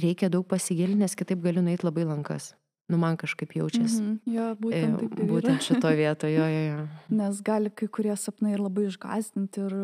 reikia daug pasigilinti, nes kitaip galiu nueiti labai lankas. Nu, man kažkaip jaučiasi. Mhm, jo, E, būtent taip yra. Būtent šito vietoje, jo, jo, jo. Nes gali kai kurie sapnai ir labai išgazdinti ir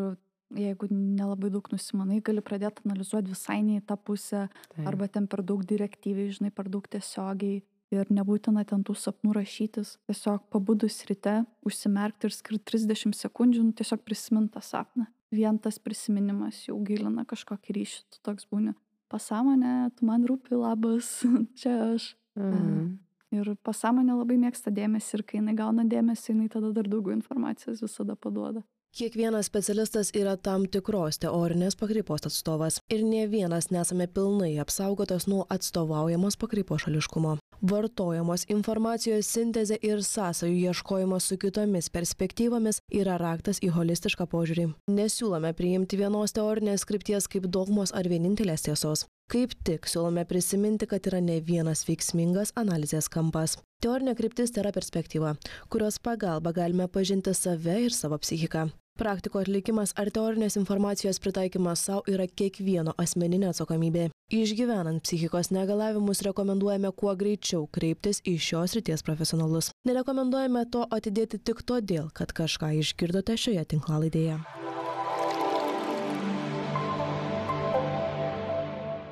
jeigu nelabai daug nusimanai, gali pradėti analizuoti visai ne į tą pusę, Taip. arba ten per daug direktyviai, žinai, per daug tiesiogiai. Ir nebūtina ten tų sapnų rašytis. Tiesiog pabudus ryte, užsimerkti ir skirti 30 sekundžių, nu, tiesiog prisiminti tą sapną. Vien tas prisiminimas jau gilina kažkokį ryšį, tu toks būni. Pasąmonė, tu man rūpi labas, čia aš. Mhm. Ir pasąmonė labai mėgsta dėmesį ir kai jinai gauna dėmesį, jinai tada dar daugiau informacijos visada paduoda. Kiekvienas specialistas yra tam tikros teorinės pakreipos atstovas ir ne vienas nesame pilnai apsaugotas nuo atstovaujamos pakreipos šališkumo. Vartojamos informacijos sintezė ir sąsajų ieškojimas su kitomis perspektyvomis yra raktas į holistišką požiūrį. Nesiūlome priimti vienos teorinės skripties kaip dogmos ar vienintelės tiesos. Kaip tik siūlome prisiminti, kad yra ne vienas veiksmingas analizės kampas. Teorinė kryptis yra perspektyva, kurios pagalba galime pažinti save ir savo psichiką. Praktiko atlikimas ar teorinės informacijos pritaikymas savo yra kiekvieno asmeninė atsakomybė. Išgyvenant psichikos negalavimus rekomenduojame kuo greičiau kreiptis į šios ryties profesionalus. Nerekomenduojame to atidėti tik todėl, kad kažką išgirdote šioje tinklalaidėje.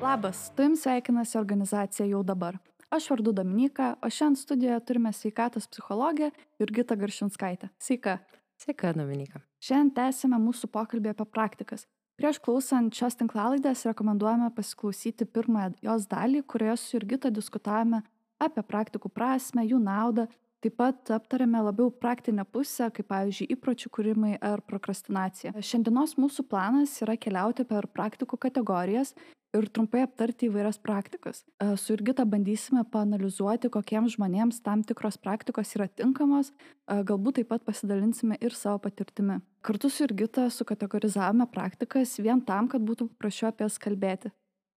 Labas, tu jums sveikinasi organizacija jau dabar. Aš vardu Dominika, o šiandien studijoje turime sveikatos psichologę Jurgitą Garšinskaitę. Sveika. Sveika, Dominika. Šiandien tęsime mūsų pokalbį apie praktikas. Prieš klausant šios tinklalaidės rekomenduojame pasiklausyti pirmąją jos dalį, kurioje su Jurgita diskutavome apie praktikų prasme, jų naudą. Taip pat aptarėme labiau praktinę pusę, kaip pavyzdžiui įpročių kūrimai ar prokrastinacija. Šiandienos mūsų planas yra keliauti per praktikų kategorijas ir trumpai aptarti įvairias praktikas. E, Su Jurgita bandysime panalizuoti, kokiems žmonėms tam tikros praktikos yra tinkamos, e, galbūt taip pat pasidalinsime ir savo patirtimi. Kartu su Jurgita sukategorizavome praktikas vien tam, kad būtų paprasčiau apie jas kalbėti.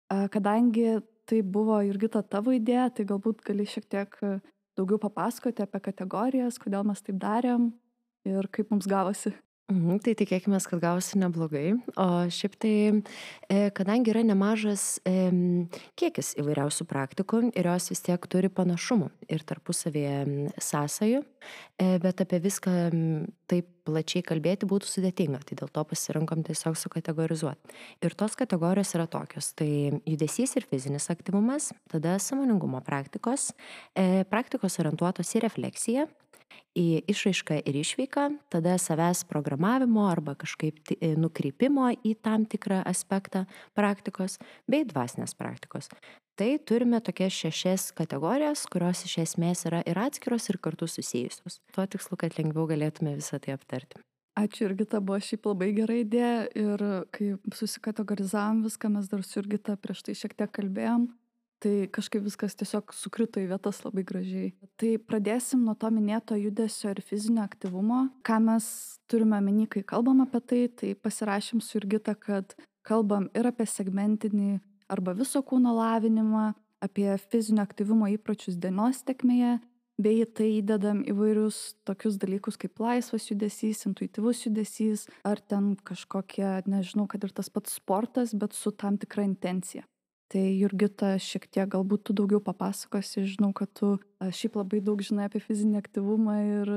Kadangi tai buvo Jurgita tavo idėja, tai galbūt gali šiek tiek e, daugiau papasakoti apie kategorijas, kodėl mes taip darėm ir kaip mums gavosi. Mhm, tai tikėkime, kad gausi neblogai. O šiaip tai, e, kadangi yra nemažas e, kiekis įvairiausių praktikų ir jos vis tiek turi panašumų ir tarpusavėje sąsajų, e, bet apie viską taip plačiai kalbėti būtų sudėtinga, tai dėl to pasirinkom tiesiog sukategorizuoti. Ir tos kategorijos yra tokios. Tai judesys ir fizinis aktyvumas, tada samoningumo praktikos, e, praktikos orientuotos į refleksiją, į išraišką ir išvyką, tada savęs programavimo arba kažkaip e, nukreipimo į tam tikrą aspektą praktikos bei dvasinės praktikos. Tai turime tokias šešias kategorijas, kurios iš esmės yra ir atskiros, ir kartu susijusios. Tuo tikslu, kad lengviau galėtume visą tai aptarti. Ačiū Jurgita, buvo šiaip labai gera idėja ir kai susikategorizavom viską, mes dar su Jurgita prieš tai šiek tiek kalbėjom, tai kažkaip viskas tiesiog sukrito į vietas labai gražiai. Tai pradėsim nuo to minėto judesio ir fizinio aktyvumo. Ką mes turime meni, kai kalbam apie tai, tai pasirašym su Jurgita, kad kalbam ir apie segmentinį arba viso kūno lavinimą, apie fizinio aktyvumo įpročius dienos tekmėje, bei tai įdedam įvairius tokius dalykus kaip laisvas judesys, intuityvus judesys, ar ten kažkokie, nežinau, kad ir tas pats sportas, bet su tam tikra intencija. Tai Jurgita, šiek tiek galbūt tu daugiau papasakosi, žinau, kad tu šiaip labai daug žinai apie fizinį aktyvumą ir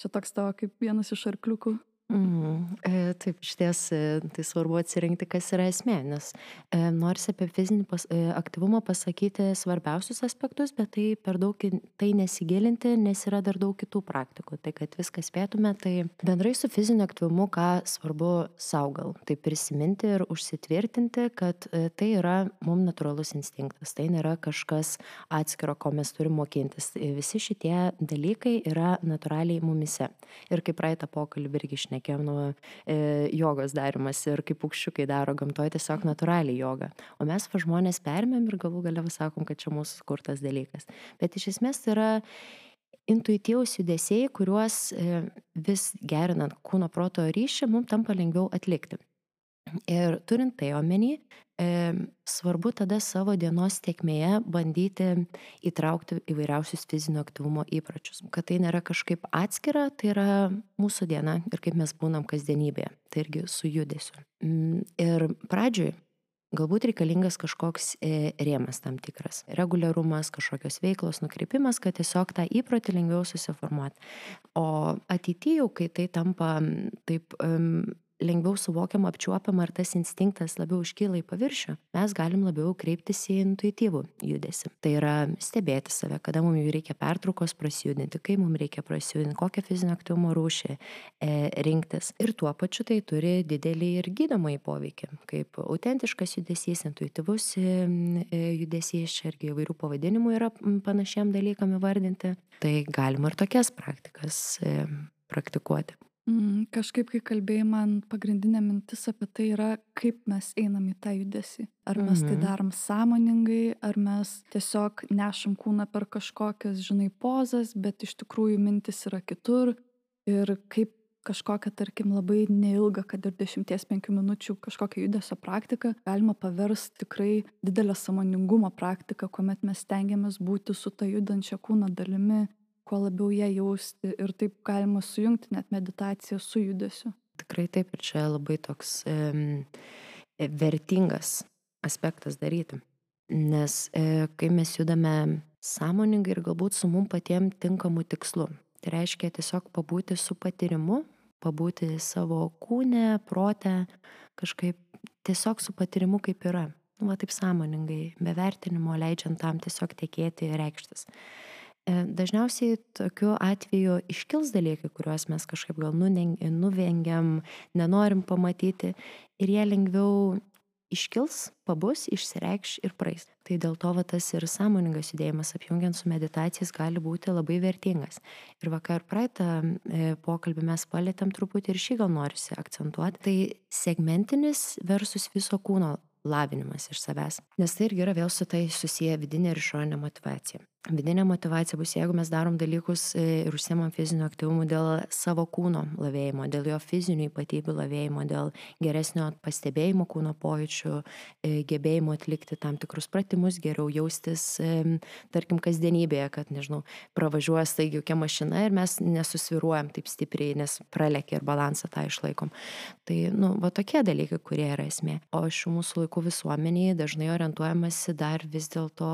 čia toks tavo kaip vienas iš arkliukų. Mm, e, taip, iš ties e, tai svarbu atsirinkti, kas yra esmė, nes e, norisi apie fizinį pas, e, aktyvumą pasakyti svarbiausius aspektus, bet tai per daug į tai nesigilinti, nes yra dar daug kitų praktikų. Tai kad viską spėtume, tai bendrai su fiziniu aktyvumu, ką svarbu saugal, tai prisiminti ir užsitvirtinti, kad e, tai yra mums natūralus instinktas, tai nėra kažkas atskiro, ko mes turime mokintis. E, Visi šitie dalykai yra natūraliai mumise. Ir kaip praeitą pokalbį irgi išnekėjom nuo e, jogos darimas ir kaip paukščiukai daro gamtoje tiesiog natūraliai jogą. O mes va žmonės permėm ir galų galiau sakom, kad čia mūsų skurtas dalykas. Bet iš esmės tai yra intuityvūs judesiai, kuriuos e, vis gerinant kūno proto ryšį, mums tampa lengviau atlikti. Ir turint tai omeny, svarbu tada savo dienos tiekmėje bandyti įtraukti įvairiausius fizinio aktyvumo įpročius. Kad tai nėra kažkaip atskira, tai yra mūsų diena ir kaip mes būnam kasdienybėje. Tai irgi su judesiu. Mm, Ir pradžioj Galbūt reikalingas kažkoks e, rėmas tam tikras, reguliarumas, kažkokios veiklos nukreipimas, kad tiesiog tą įprotį lengviau susiformuoti. O ateityje kai tai tampa taip um, lengviau suvokiama, apčiuopiama ir tas instinktas labiau iškyla į paviršių, mes galim labiau kreiptis į intuityvų judesi. Tai yra stebėti save, kada mums jų reikia pertraukos prasijudinti, kai mums reikia prasijudinti, kokią fizinio aktyvumo rūšį e, rinktis. Ir tuo pačiu tai turi didelį ir gydomąjį poveikį, kaip autentiškas judesys, intuityvus e, e, judesys, čia irgi įvairių pavadinimų yra panašiem dalykam įvardinti. Tai galima ir tokias praktikas e, praktikuoti. Mm, kažkaip, kai kalbėjai, man pagrindinė mintis apie tai yra, kaip mes einam į tą judesį. Ar mes tai mhm. tai darom sąmoningai, ar mes tiesiog nešam kūną per kažkokias, žinai, pozas, bet iš tikrųjų mintis yra kitur. Ir kaip kažkokią, tarkim, labai neilgą, kad ir 10-5 minučių kažkokią judesio praktiką galima paversti tikrai didelę samoningumo praktiką, kuomet mes stengiamės būti su ta judančia kūno dalimi kuo labiau ją jausti ir taip galima sujungti net meditaciją su judesiu. Tikrai taip ir čia labai toks e, vertingas aspektas daryti. Nes e, kai mes judame sąmoningai ir galbūt su mum patiem tinkamu tikslu, tai reiškia tiesiog pabūti su patyrimu, pabūti savo kūne, protę, kažkaip tiesiog su patyrimu kaip yra. Nu, va taip sąmoningai, be vertinimo, leidžiant tam tiesiog tekėti ir reikštis. E, dažniausiai tokiu atveju iškils dalykai, kuriuos mes kažkaip gal nuvengiam, nenorim pamatyti ir jie lengviau iškils, pabus, išsireikš ir praeis. Tai dėl to va, tas ir sąmoningas judėjimas apjungiant su meditacijas gali būti labai vertingas. Ir vakar praeitą e, pokalbį mes palėtėm truputį ir šį gal norisi akcentuoti. Tai segmentinis versus viso kūno lavinimas iš savęs. Nes tai irgi yra vėl su tai susiję vidinė ir išorinė motivacija vidinė motivacija bus, jeigu mes darom dalykus e, ir užsiemam fiziniu aktyvumu dėl savo kūno lavėjimo, dėl jo fizinių ypatybių lavėjimo, dėl geresnio pastebėjimo kūno pojūčių, e, gebėjimo atlikti tam tikrus pratimus, geriau jaustis, e, tarkim, kasdienybėje, kad, nežinau, pravažiuoja staigi jokia mašina ir mes nesusviruojam taip stipriai, nes pralekia ir balansą tą išlaikom. Tai, nu, va tokie dalykai, kurie yra esmė. O šių mūsų laikų visuomeniai dažnai orientuojamasi dar vis dėlto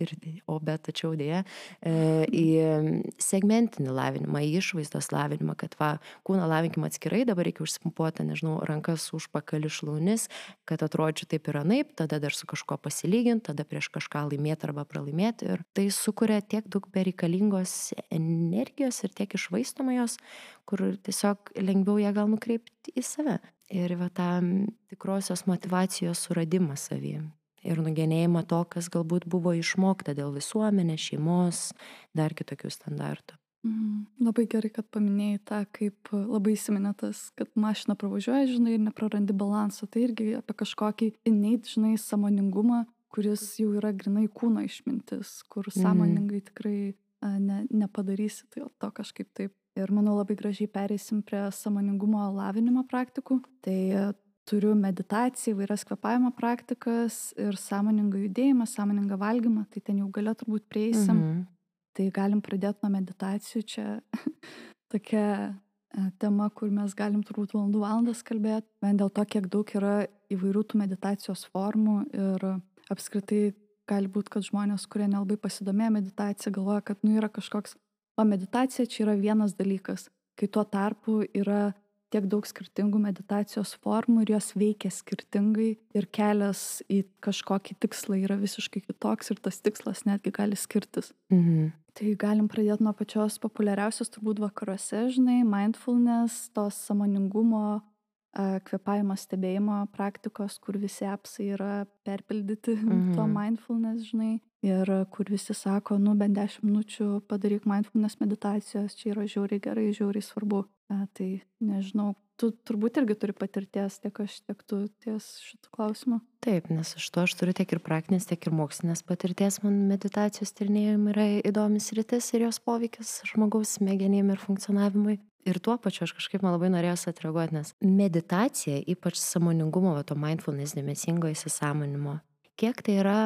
ir, o bet tačiau sakyčiau, dėja, e, į segmentinį lavinimą, į išvaizdos lavinimą, kad va, kūną lavinkim atskirai, dabar reikia užsimpuoti, nežinau, rankas už pakali šlaunis, kad atrodyčiau taip ir anaip, tada dar su kažkuo pasilyginti, tada prieš kažką laimėti arba pralaimėti. Ir tai sukuria tiek daug bereikalingos energijos ir tiek išvaistoma jos, kur tiesiog lengviau ją gal nukreipti į save. Ir va tą tikrosios motivacijos suradimą savyje ir nugenėjimą to, kas galbūt buvo išmokta dėl visuomenės, šeimos, dar kitokių standartų. Mm, labai gerai, kad paminėjai tą, kaip labai įsiminė tas, kad mašina pravažiuoja, žinai, ir neprarandi balanso. Tai irgi apie kažkokį innate, žinai, samoningumą, kuris jau yra grinai kūno išmintis, kur mhm. sąmoningai tikrai ne, nepadarysi tai to kažkaip taip. Ir manau labai gražiai pereisim prie samoningumo lavinimo praktikų. Tai turiu meditaciją, įvairias kvepavimo praktikas ir sąmoningą judėjimą, sąmoningą valgymą, tai ten jau galia turbūt prieisim. Mhm. Tai galim pradėti nuo meditacijų, čia tokia e, tema, kur mes galim turbūt valandų valandas kalbėti, vien dėl to, kiek daug yra įvairių tų meditacijos formų ir apskritai gali būti, kad žmonės, kurie nelabai pasidomėjo meditacija, galvoja, kad nu yra kažkoks, o meditacija čia yra vienas dalykas, kai tuo tarpu yra tiek daug skirtingų meditacijos formų ir jos veikia skirtingai ir kelias į kažkokį tikslą yra visiškai kitoks ir tas tikslas netgi gali skirtis. Mhm. Tai galim pradėti nuo pačios populiariausios turbūt vakaruose, žinai, mindfulness, tos samoningumo, kvepavimo stebėjimo praktikos, kur visi apsai yra perpildyti mhm. to mindfulness, žinai, ir kur visi sako, nu bent 10 minučių padaryk mindfulness meditacijos, čia yra žiauriai gerai, žiauriai svarbu. A, tai nežinau, tu turbūt irgi turi patirties, tiek aš, tiek tu ties šitų klausimų. Taip, nes aš to aš turiu tiek ir praktinės, tiek ir mokslinės patirties. Man meditacijos tyrinėjimai yra įdomis rytis ir jos poveikis žmogaus smegenim ir funkcionavimui. Ir tuo pačiu aš kažkaip man labai norėjau atreaguoti, nes meditacija, ypač samoningumo, va, to mindfulness, dėmesingo įsisamonimo, kiek tai yra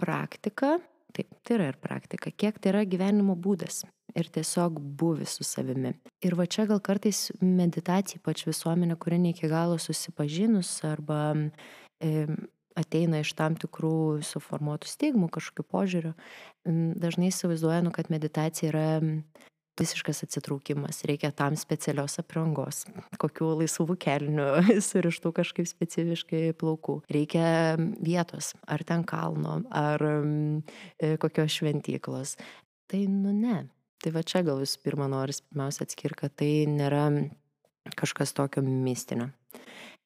praktika, taip, tai yra ir praktika, kiek tai yra gyvenimo būdas ir tiesiog buvi su savimi. Ir va čia gal kartais meditacija, ypač visuomenė, kuri ne iki galo susipažinus arba e, ateina iš tam tikrų suformuotų stigmų, kažkokių požiūrių, dažnai įsivaizduoja, nu, kad meditacija yra visiškas atsitraukimas, reikia tam specialios aprangos, kokių laisvų kelnių, surištų kažkaip specifiškai plaukų, reikia vietos, ar ten kalno, ar e, kokios šventyklos. Tai nu ne. Tai va čia gal visų pirma noris pirmiausia atskirti, kad tai nėra kažkas tokio mistinio.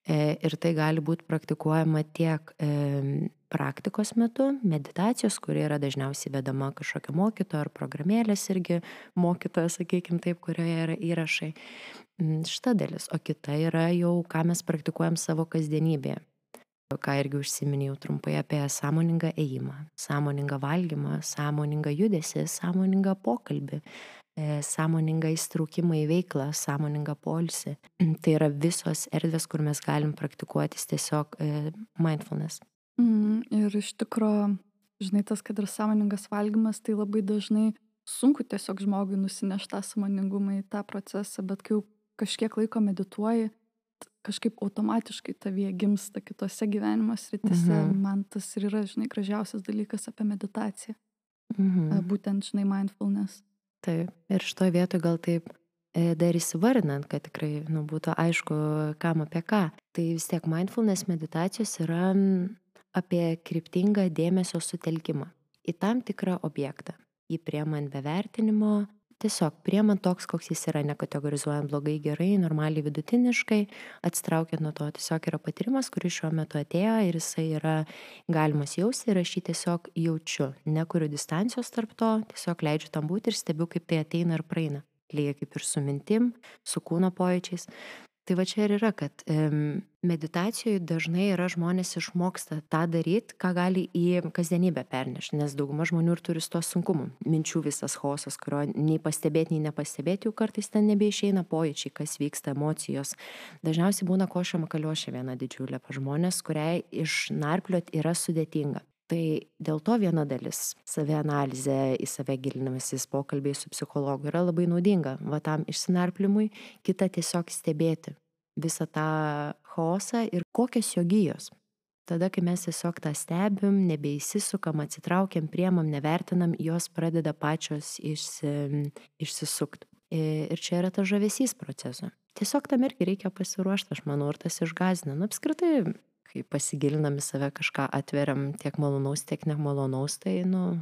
E, ir tai gali būti praktikuojama tiek e, praktikos metu, meditacijos, kuri yra dažniausiai vedama kažkokio mokytojo ar programėlės irgi mokytojo, sakykime taip, kurioje yra įrašai. Mm, šita dalis, o kita yra jau, ką mes praktikuojam savo kasdienybėje. Ką irgi užsiminėjau trumpai apie sąmoningą ėjimą, sąmoningą valgymą, sąmoningą judesį, sąmoningą pokalbį, sąmoningą įstraukimą į veiklą, sąmoningą polisį. Tai yra visos erdvės, kur mes galim praktikuotis tiesiog e, mindfulness. Mm, ir iš tikrųjų, žinai, tas, kad ir sąmoningas valgymas, tai labai dažnai sunku tiesiog žmogui nusinešti tą sąmoningumą į tą procesą, bet kai jau kažkiek laiko medituoji, kažkaip automatiškai tavyje gimsta kitose gyvenimo sritise. Mhm. Man tas ir yra, žinai, gražiausias dalykas apie meditaciją. Mhm. Būtent, žinai, mindfulness. Taip, ir šitoje vietoje gal taip e, dar įsivardinant, kad tikrai nu, būtų aišku, kam apie ką. Tai vis tiek mindfulness meditacijos yra apie kryptingą dėmesio sutelkimą į tam tikrą objektą, jį priemant be vertinimo, tiesiog priemant toks, koks jis yra, nekategorizuojant blogai, gerai, normaliai, vidutiniškai, atsitraukiant nuo to, tiesiog yra patyrimas, kuris šiuo metu atėjo ir jisai yra galimas jausti ir aš jį tiesiog jaučiu, nekuriu distancijos tarp to, tiesiog leidžiu tam būti ir stebiu, kaip tai ateina ir praeina. Lygiai kaip ir su mintim, su kūno pojūčiais. Tai va čia ir yra, kad meditacijoje dažnai yra žmonės išmoksta tą daryti, ką gali į kasdienybę pernešti, nes dauguma žmonių ir turi su to sunkumu. Minčių visas chaosas, kurio nei pastebėti, nei nepastebėti, jau kartais ten nebeišeina pojūčiai, kas vyksta, emocijos. Dažniausiai būna košia makaliošia viena didžiulė pa žmonės, kuriai išnarpliot yra sudėtinga. Tai dėl to viena dalis - savianalizė, į save gilinimasis pokalbiai su psichologu yra labai naudinga, va tam išsinarplimui, kita tiesiog stebėti visą tą chaosą ir kokios jo gyjos. Tada, kai mes tiesiog tą stebim, nebeįsisukam, atsitraukiam, priemam, nevertinam, jos pradeda pačios išsi, išsisukti. Ir čia yra tas žavesys proceso. Tiesiog tam irgi reikia pasiruošti, aš manau, ir tas išgazina. Nu, apskritai, kai pasigilinam į save kažką atveriam tiek malonaus, tiek nemalonaus, tai, nu,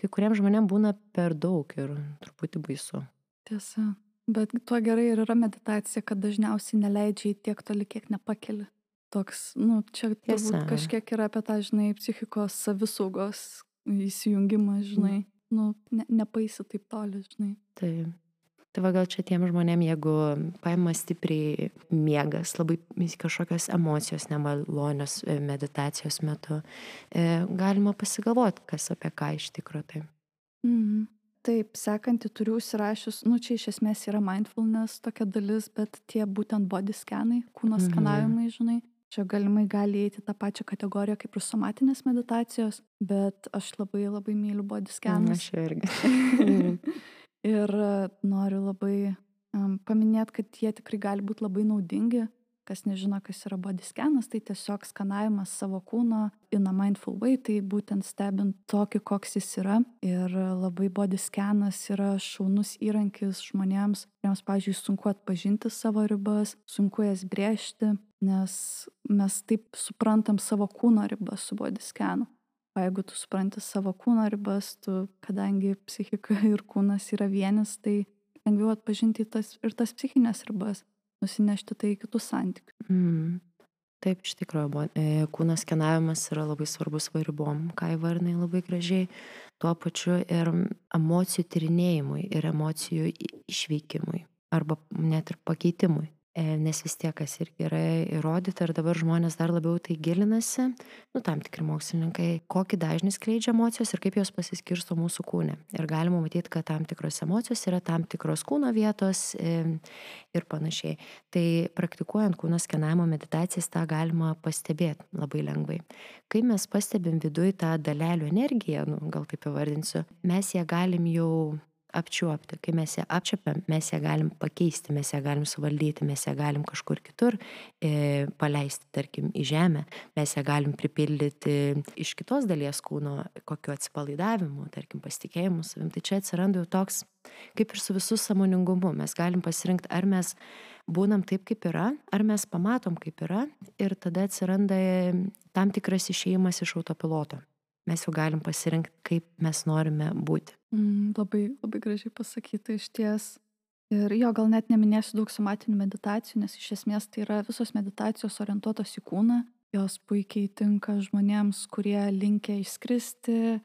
kai kuriems žmonėms būna per daug ir truputį baisu. Tiesa. Bet tuo gerai ir yra meditacija, kad dažniausiai neleidžia į tiek toli, kiek nepakeli. Toks, nu, čia turbūt kažkiek yra apie tą, žinai, psichikos savisaugos įsijungimą, žinai. Mm. Nu, ne, nepaisi taip toli, žinai. Taip. Tai va gal čia tiem žmonėm, jeigu paima stipriai miegas, labai kažkokios emocijos nemalonios e, meditacijos metu, e, galima pasigalvoti, kas apie ką iš tikrųjų tai. Mhm. Taip, sekantį turiu užsirašius, nu čia iš esmės yra mindfulness tokia dalis, bet tie būtent body scanai, kūno mhm. skanavimai, žinai, čia galimai gali įeiti tą pačią kategoriją kaip ir somatinės meditacijos, bet aš labai labai myliu body scanus. Aš irgi. Ir e, noriu labai um, paminėti, kad jie tikrai gali būti labai naudingi. Kas nežino, kas yra body scanas, tai tiesiog skanavimas savo kūno in a mindful way, tai būtent stebint tokį, koks jis yra. Ir labai body scanas yra šaunus įrankis žmonėms, kuriems, pavyzdžiui, sunku atpažinti savo ribas, sunku jas brėžti, nes mes taip suprantam savo kūno ribas su body scanu. O jeigu tu supranti savo kūno ribas, tu, kadangi psichika ir kūnas yra vienis, tai lengviau atpažinti tas, ir tas psichinės ribas, nusinešti tai į kitus santykius. Mm. Taip, iš tikrųjų, e, kūno skenavimas yra labai svarbus varibom, ką įvarnai labai gražiai, tuo pačiu ir emocijų tyrinėjimui ir emocijų išveikimui arba net ir pakeitimui. E, nes vis tiek, kas irgi yra įrodyta ir dabar žmonės dar labiau tai gilinasi, nu, tam tikri mokslininkai, kokį dažnį skleidžia emocijos ir kaip jos pasiskirsto mūsų kūne. Ir galima matyti, kad tam tikros emocijos yra tam tikros kūno vietos e, ir panašiai. Tai praktikuojant kūno skenavimo meditacijas tą galima pastebėti labai lengvai. Kai mes pastebim viduje tą dalelių energiją, nu, gal taip įvardinsiu, mes ją galim jau apčiuopti. Kai mes ją apčiuopiam, mes ją galim pakeisti, mes ją galim suvaldyti, mes ją galim kažkur kitur e, paleisti, tarkim, į žemę, mes ją galim pripildyti iš kitos dalies kūno, kokiu atsipalaidavimu, tarkim, pasitikėjimu savim. Tai čia atsiranda jau toks, kaip ir su visų samoningumu, mes galim pasirinkti, ar mes būnam taip, kaip yra, ar mes pamatom, kaip yra ir tada atsiranda tam tikras išėjimas iš autopiloto mes jau galim pasirinkti, kaip mes norime būti. Mm, labai, labai gražiai pasakyta iš ties. Ir jo, gal net neminėsiu daug somatinių meditacijų, nes iš esmės tai yra visos meditacijos orientuotos į kūną. Jos puikiai tinka žmonėms, kurie linkia išskristi,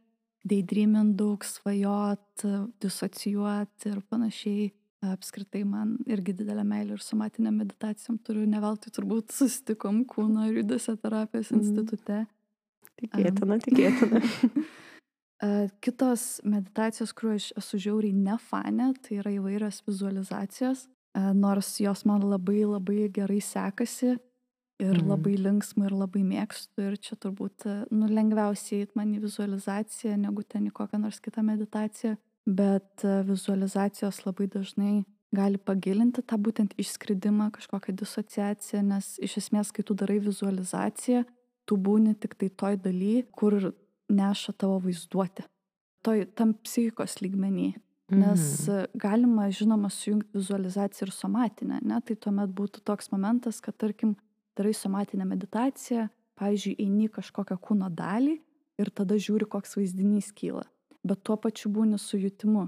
daydreamint daug, svajot, disocijuot ir panašiai. Apskritai man irgi didelė meilė ir somatinė meditacijom turiu, ne veltui turbūt susitikom kūno ir judesio terapijos mm. institute. Tikėtina, tikėtina. Kitos meditacijos, kuriuo aš esu žiauriai nefanė, tai yra įvairios vizualizacijos, nors jos man labai labai gerai sekasi ir mm. labai linksma ir labai mėgstu ir čia turbūt nu, lengviausiai man į vizualizaciją negu ten į kokią nors kitą meditaciją, bet vizualizacijos labai dažnai gali pagilinti tą būtent išskridimą, kažkokią disociaciją, nes iš esmės, kai tu darai vizualizaciją, tu būni tik tai toj daly, kur neša tavo vaizduoti. Toj tam psichikos lygmenį. Nes mhm. galima, žinoma, sujungti vizualizaciją ir somatinę, ne? tai tuomet būtų toks momentas, kad, tarkim, darai somatinę meditaciją, pavyzdžiui, eini kažkokią kūno dalį ir tada žiūri, koks vaizdinys kyla. Bet tuo pačiu būni su jutimu.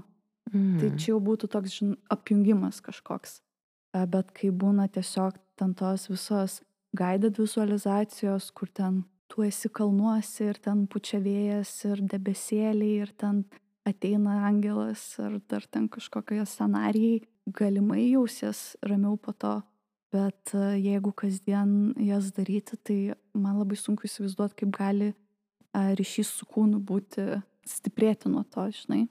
Mhm. Tai čia jau būtų toks žin, apjungimas kažkoks. Bet kai būna tiesiog ten tos visos guided vizualizacijos, kur ten tu esi kalnuose ir ten pučia vėjas ir debesėliai ir ten ateina angelas ar dar ten kažkokie scenarijai, galimai jausies ramiau po to, bet e, jeigu kasdien jas daryti, tai man labai sunku įsivaizduoti, kaip gali ryšys su kūnu būti stiprėti nuo to, žinai.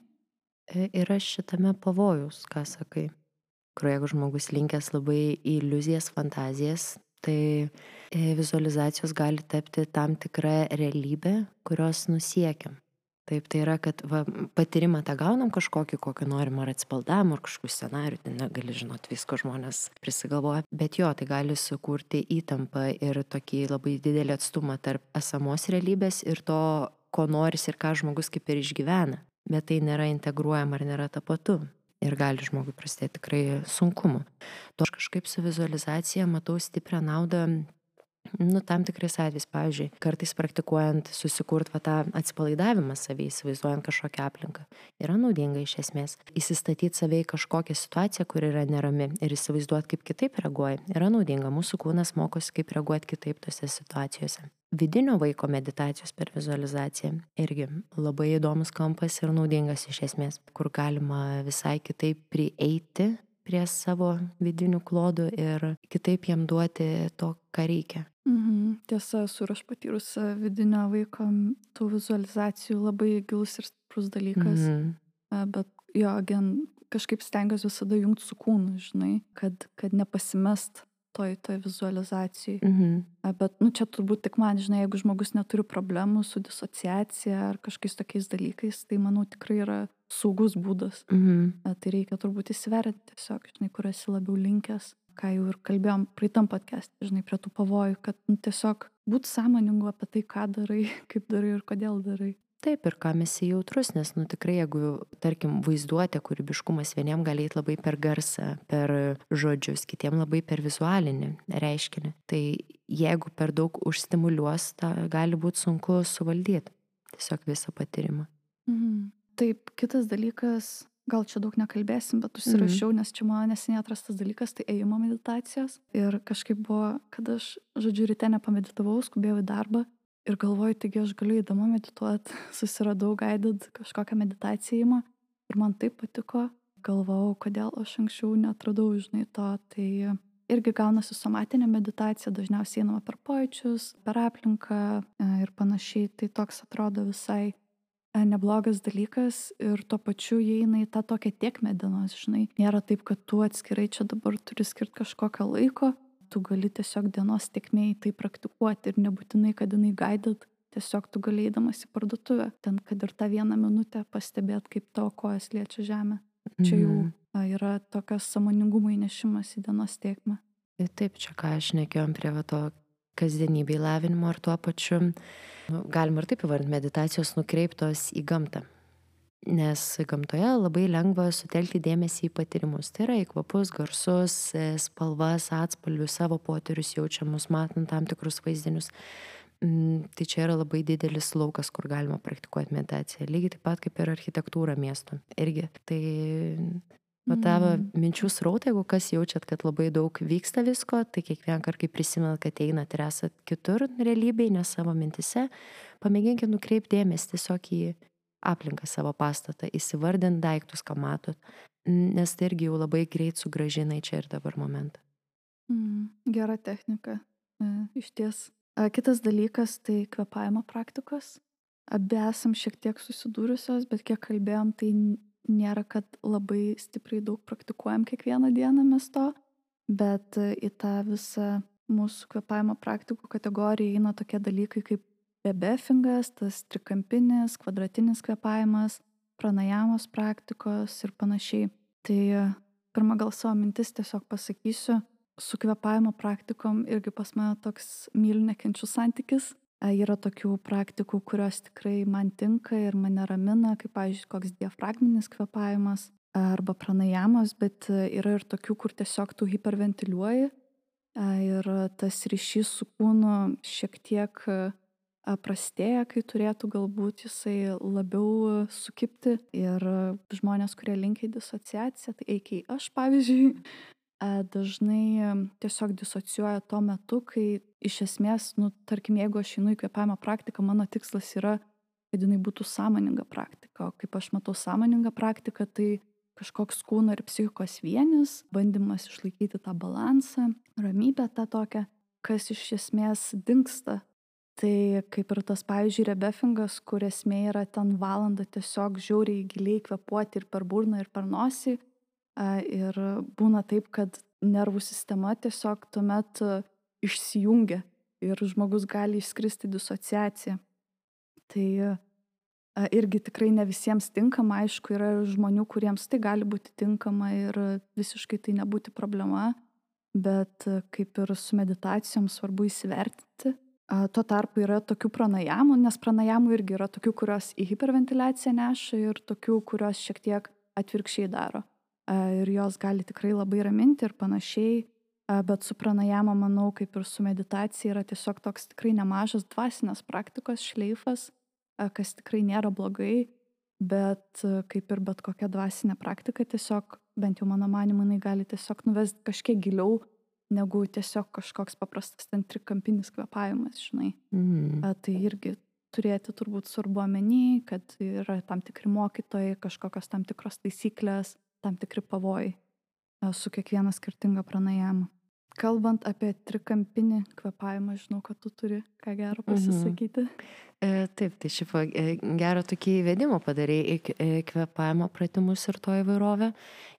E, yra šitame pavojus, ką sakai, kur jeigu žmogus linkęs labai į iliuzijas, fantazijas, tai e, vizualizacijos gali tapti tam tikra realybė, kurios nusiekiam. Taip, tai yra, kad va, patyrimą tą gaunam kažkokį, kokį norim, ar atspaldavimą, ar kažkokių scenarių, tai negali žinot, visko žmonės prisigalvoja, bet jo, tai gali sukurti įtampą ir tokį labai didelį atstumą tarp esamos realybės ir to, ko noris ir ką žmogus kaip ir išgyvena, bet tai nėra integruojama ar nėra tapatu ir gali žmogui prasidėti tikrai sunkumų. To aš kažkaip su vizualizacija matau stiprią naudą Nu, tam tikrais atvejais, pavyzdžiui, kartais praktikuojant susikurt va, tą atsipalaidavimą savai, įsivaizduojant kažkokią aplinką, yra naudinga iš esmės. Įsistatyti savai kažkokią situaciją, kur yra nerami ir įsivaizduoti, kaip kitaip reaguoja, yra naudinga. Mūsų kūnas mokosi, kaip reaguoti kitaip tose situacijose. Vidinio vaiko meditacijos per vizualizaciją irgi labai įdomus kampas ir naudingas iš esmės, kur galima visai kitaip prieiti prie savo vidinių klodų ir kitaip jam duoti to, ką reikia. Mhm. Tiesa, esu ir aš patyrus vidinio vaiko tų vizualizacijų labai gilus ir stiprus dalykas. Mhm. Bet jo, gen, kažkaip stengiuosi visada jungti su kūnu, žinai, kad, kad nepasimest toj, toj vizualizacijai. Mhm. Bet, nu, čia turbūt tik man, žinai, jeigu žmogus neturi problemų su disociacija ar kažkokiais tokiais dalykais, tai manau tikrai yra saugus būdas. Mhm. Tai reikia turbūt įsivertinti tiesiog, žinai, kur esi labiau linkęs ką jau ir kalbėjom praeitam podcast, žinai, prie tų pavojų, kad nu, tiesiog būt sąmoningu apie tai, ką darai, kaip darai ir kodėl darai. Taip, ir kam esi jautrus, nes, nu tikrai, jeigu, tarkim, vaizduotė, kūrybiškumas vieniem gali eiti labai per garsą, per žodžius, kitiem labai per vizualinį reiškinį, tai jeigu per daug užstimuliuos, tą gali būti sunku suvaldyti tiesiog visą patyrimą. Mhm. Taip, kitas dalykas, gal čia daug nekalbėsim, bet užsirašiau, mm. nes čia mano neseniai atrastas dalykas, tai ėjimo meditacijos. Ir kažkaip buvo, kad aš, žodžiu, ryte nepameditavau, skubėjau į darbą ir galvoju, taigi aš galiu įdomu medituoti, susiradau guided kažkokią meditacijimą ir man taip patiko, galvojau, kodėl aš anksčiau netradau, žinai, to. Tai irgi gaunasi somatinė meditacija, dažniausiai einama per pojūčius, per aplinką e, ir panašiai. Tai toks atrodo visai neblogas dalykas ir tuo pačiu įeina į tą tokią tiekmę dienos, žinai. Nėra taip, kad tu atskirai čia dabar turi skirti kažkokią laiko, tu gali tiesiog dienos tiekmėje tai praktikuoti ir nebūtinai, kad jinai gaidat, tiesiog tu galėdamas į parduotuvę, ten kad ir tą vieną minutę pastebėt, kaip tavo kojas liečia žemę. Čia jau mhm. yra tokias samoningumo įnešimas į dienos tiekmę. Taip, čia ką aš nekėjom prie to kasdienybėj lavinimo ir tuo pačiu, nu, galima ir taip įvardinti, meditacijos nukreiptos į gamtą. Nes gamtoje labai lengva sutelkti dėmesį į patyrimus. Tai yra į kvapus, garsus, e, spalvas, atspalvius, savo potyrius jaučiamus, matant tam tikrus vaizdinius. Mm, tai čia yra labai didelis laukas, kur galima praktikuoti meditaciją. Lygiai taip pat kaip ir architektūra miesto. Irgi. Tai Va tavo mm. minčių srautą, jeigu kas jaučiat, kad labai daug vyksta visko, tai kiekvieną kartą, kai prisimenat, kad einat ir esat kitur realybėje, ne savo mintise, pamėginkit nukreipti dėmesį tiesiog į aplinką savo pastatą, įsivardint daiktus, ką matot, nes tai irgi jau labai greit sugražina į čia ir dabar momentą. Mm, gera technika, e, iš ties. E, kitas dalykas tai kvepavimo praktikos. Abi esam šiek tiek susidūrusios, bet kiek kalbėjom, tai nėra, kad labai stipriai daug praktikuojam kiekvieną dieną mes to, bet į tą visą mūsų kvepavimo praktikų kategoriją įeina tokie dalykai kaip bebefingas, tas trikampinis, kvadratinis kvepavimas, pranajamos praktikos ir panašiai. Tai pirmą gal savo mintis tiesiog pasakysiu, su kvepavimo praktikom irgi pas mane toks myliu nekenčių santykis, Yra tokių praktikų, kurios tikrai man tinka ir mane ramina, kaip, pavyzdžiui, koks diafragminis kvepavimas arba pranajamos, bet yra ir tokių, kur tiesiog tu hiperventiliuoji ir tas ryšys su kūnu šiek tiek prastėja, kai turėtų galbūt jisai labiau sukipti. Ir žmonės, kurie linkia į disociaciją, tai eikiai aš, pavyzdžiui, dažnai tiesiog disocijuoja tuo metu, kai iš esmės, nu, tarkim, jeigu aš einu į kvepavimo praktiką, mano tikslas yra, kad jinai būtų sąmoninga praktika. O kaip aš matau sąmoningą praktiką, tai kažkoks kūno ir psichikos vienis, bandymas išlaikyti tą balansą, ramybę tą tokią, kas iš esmės dinksta. Tai kaip ir tas, pavyzdžiui, rebefingas, kur esmė yra ten valandą tiesiog žiauriai giliai kvepuoti ir per burną, ir per nosį, Ir būna taip, kad nervų sistema tiesiog tuomet išsijungia ir žmogus gali išskristi disociaciją. Tai irgi tikrai ne visiems tinkama, aišku, yra žmonių, kuriems tai gali būti tinkama ir visiškai tai nebūti problema, bet kaip ir su meditacijom svarbu įsivertinti. Tuo tarpu yra tokių pranajamų, nes pranajamų irgi yra tokių, kurios į hiperventiliaciją neša ir tokių, kurios šiek tiek atvirkščiai daro ir jos gali tikrai labai raminti ir panašiai. Bet su pranajama, manau, kaip ir su meditacija, yra tiesiog toks tikrai nemažas dvasinės praktikos šleifas, kas tikrai nėra blogai, bet kaip ir bet kokia dvasinė praktika, tiesiog, bent jau mano manimu, jinai gali tiesiog nuvesti kažkiek giliau negu tiesiog kažkoks paprastas ten trikampinis kvepavimas, žinai. Mm. Tai irgi turėti turbūt svarbu omeny, kad yra tam tikri mokytojai, kažkokios tam tikros taisyklės, tam tikri pavojai e, su kiekviena skirtinga pranajama. Kalbant apie trikampinį kvepavimą, žinau, kad tu turi ką gero mhm. pasisakyti. Mhm. E, taip, tai šiaip e, gerą tokį įvedimą padarė į e, kvepavimo pratimus ir to įvairovę.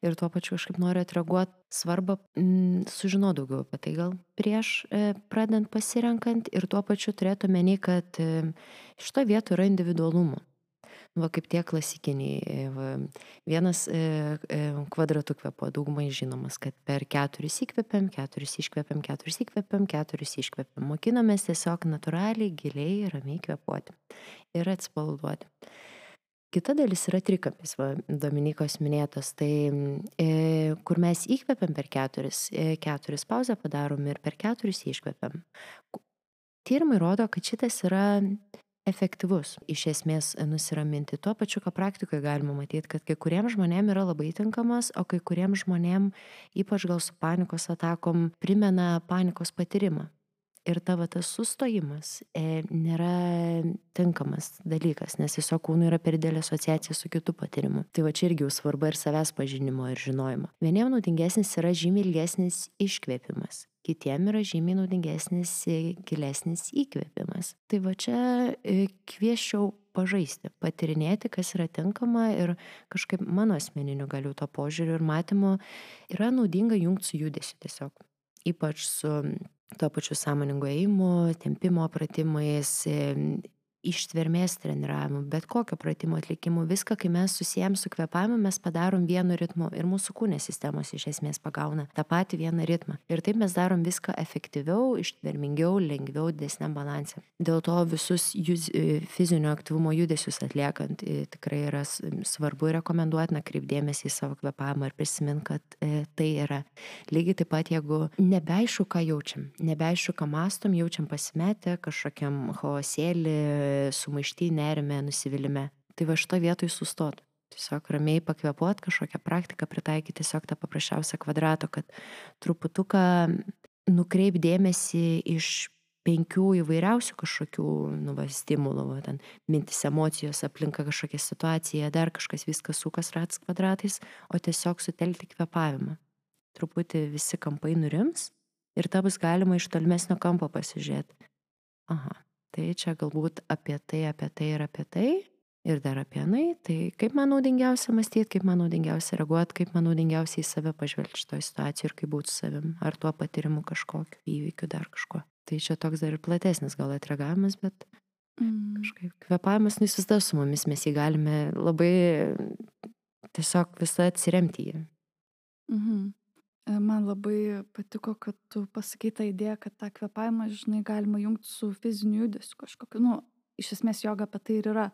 Ir tuo pačiu kažkaip noriu atreaguoti svarbą m, sužinoti daugiau apie tai gal prieš e, pradant pasirenkant ir tuo pačiu turėtų menį, kad e, šito vieto yra individualumo va kaip tie klasikiniai. E, va, vienas e, e, kvadratų kvepo, daugumai žinomas, kad per keturis įkvepiam, keturis iškvepiam, keturis įkvepiam, keturis iškvepiam. Mokinomės tiesiog natūraliai, giliai, ramiai kvepuoti ir atsipalaiduoti. Kita dalis yra trikampis, va, Dominikos minėtas, tai e, kur mes įkvepiam per keturis, e, keturis pauzę padarom ir per keturis iškvepiam. Tyrimai rodo, kad šitas yra efektyvus iš esmės nusiraminti. Tuo pačiu, ką praktikoje galima matyti, kad kai kuriems žmonėms yra labai tinkamas, o kai kuriems žmonėms, ypač gal su panikos atakom, primena panikos patyrimą. Ir tavo tas sustojimas e, nėra tinkamas dalykas, nes tiesiog kūnui yra per didelė asociacija su kitu patyrimu. Tai va čia irgi jau svarba ir savęs pažinimo ir žinojimo. Vieniems naudingesnis yra žymiai ilgesnis iškvėpimas, kitiem yra žymiai naudingesnis gilesnis įkvėpimas. Tai va čia e, kvieščiau pažaisti, patirinėti, kas yra tinkama ir kažkaip mano asmeniniu galiu to požiūriu ir matymu yra naudinga jungti su judesiu tiesiog. Ypač su tuo pačiu sąmoningu ėjimu, tempimo pratimais, ištvermės treniravimu, bet kokio pratimo atlikimu, viską, kai mes susijęm su kvepavimu, mes padarom vienu ritmu ir mūsų kūnės sistemos iš esmės pagauna tą patį vieną ritmą. Ir taip mes darom viską efektyviau, ištvermingiau, lengviau, didesniam balansė. Dėl to visus juz, e, fizinio aktyvumo judesius atliekant e, tikrai yra svarbu ir rekomenduotina kreipdėmėsi į savo kvepavimą ir prisimint, kad e, tai yra. Lygiai taip pat, jeigu nebeaišku, ką jaučiam, nebeaišku, ką mastom, jaučiam pasimetę kažkokiam chaosėlį, sumaišty, nerime, nusivylimė. Tai va šito vietoj sustot. Tiesiog ramiai pakvepuot, kažkokią praktiką pritaikyti, tiesiog tą paprasčiausią kvadrato, kad truputuką nukreip dėmesį iš penkių įvairiausių kažkokių, nu, va, stimulų, va, ten mintis, emocijos, aplinka kažkokia situacija, dar kažkas viskas sukas rats kvadratais, o tiesiog sutelkti kvepavimą. Truputį visi kampai nurims ir tą bus galima iš tolimesnio kampo pasižiūrėti. Aha, tai čia galbūt apie tai, apie tai ir apie tai, ir dar apie nai, tai kaip man naudingiausia mąstyti, kaip man naudingiausia reaguoti, kaip man naudingiausia į save pažvelgti šitoje situacijoje ir kaip būti savim, ar tuo patirimu kažkokiu įvykiu dar kažko. Tai čia toks dar ir platesnis gal atreagavimas, bet mm. kažkaip kvepavimas, nu jis vis dar su mumis, mes jį galime labai tiesiog visą atsiremti jį. Mhm. Man labai patiko, kad tu pasakai tą idėją, kad tą kvepavimą, žinai, galima jungti su fiziniu judesiu kažkokiu. Nu, iš esmės joga apie tai ir yra.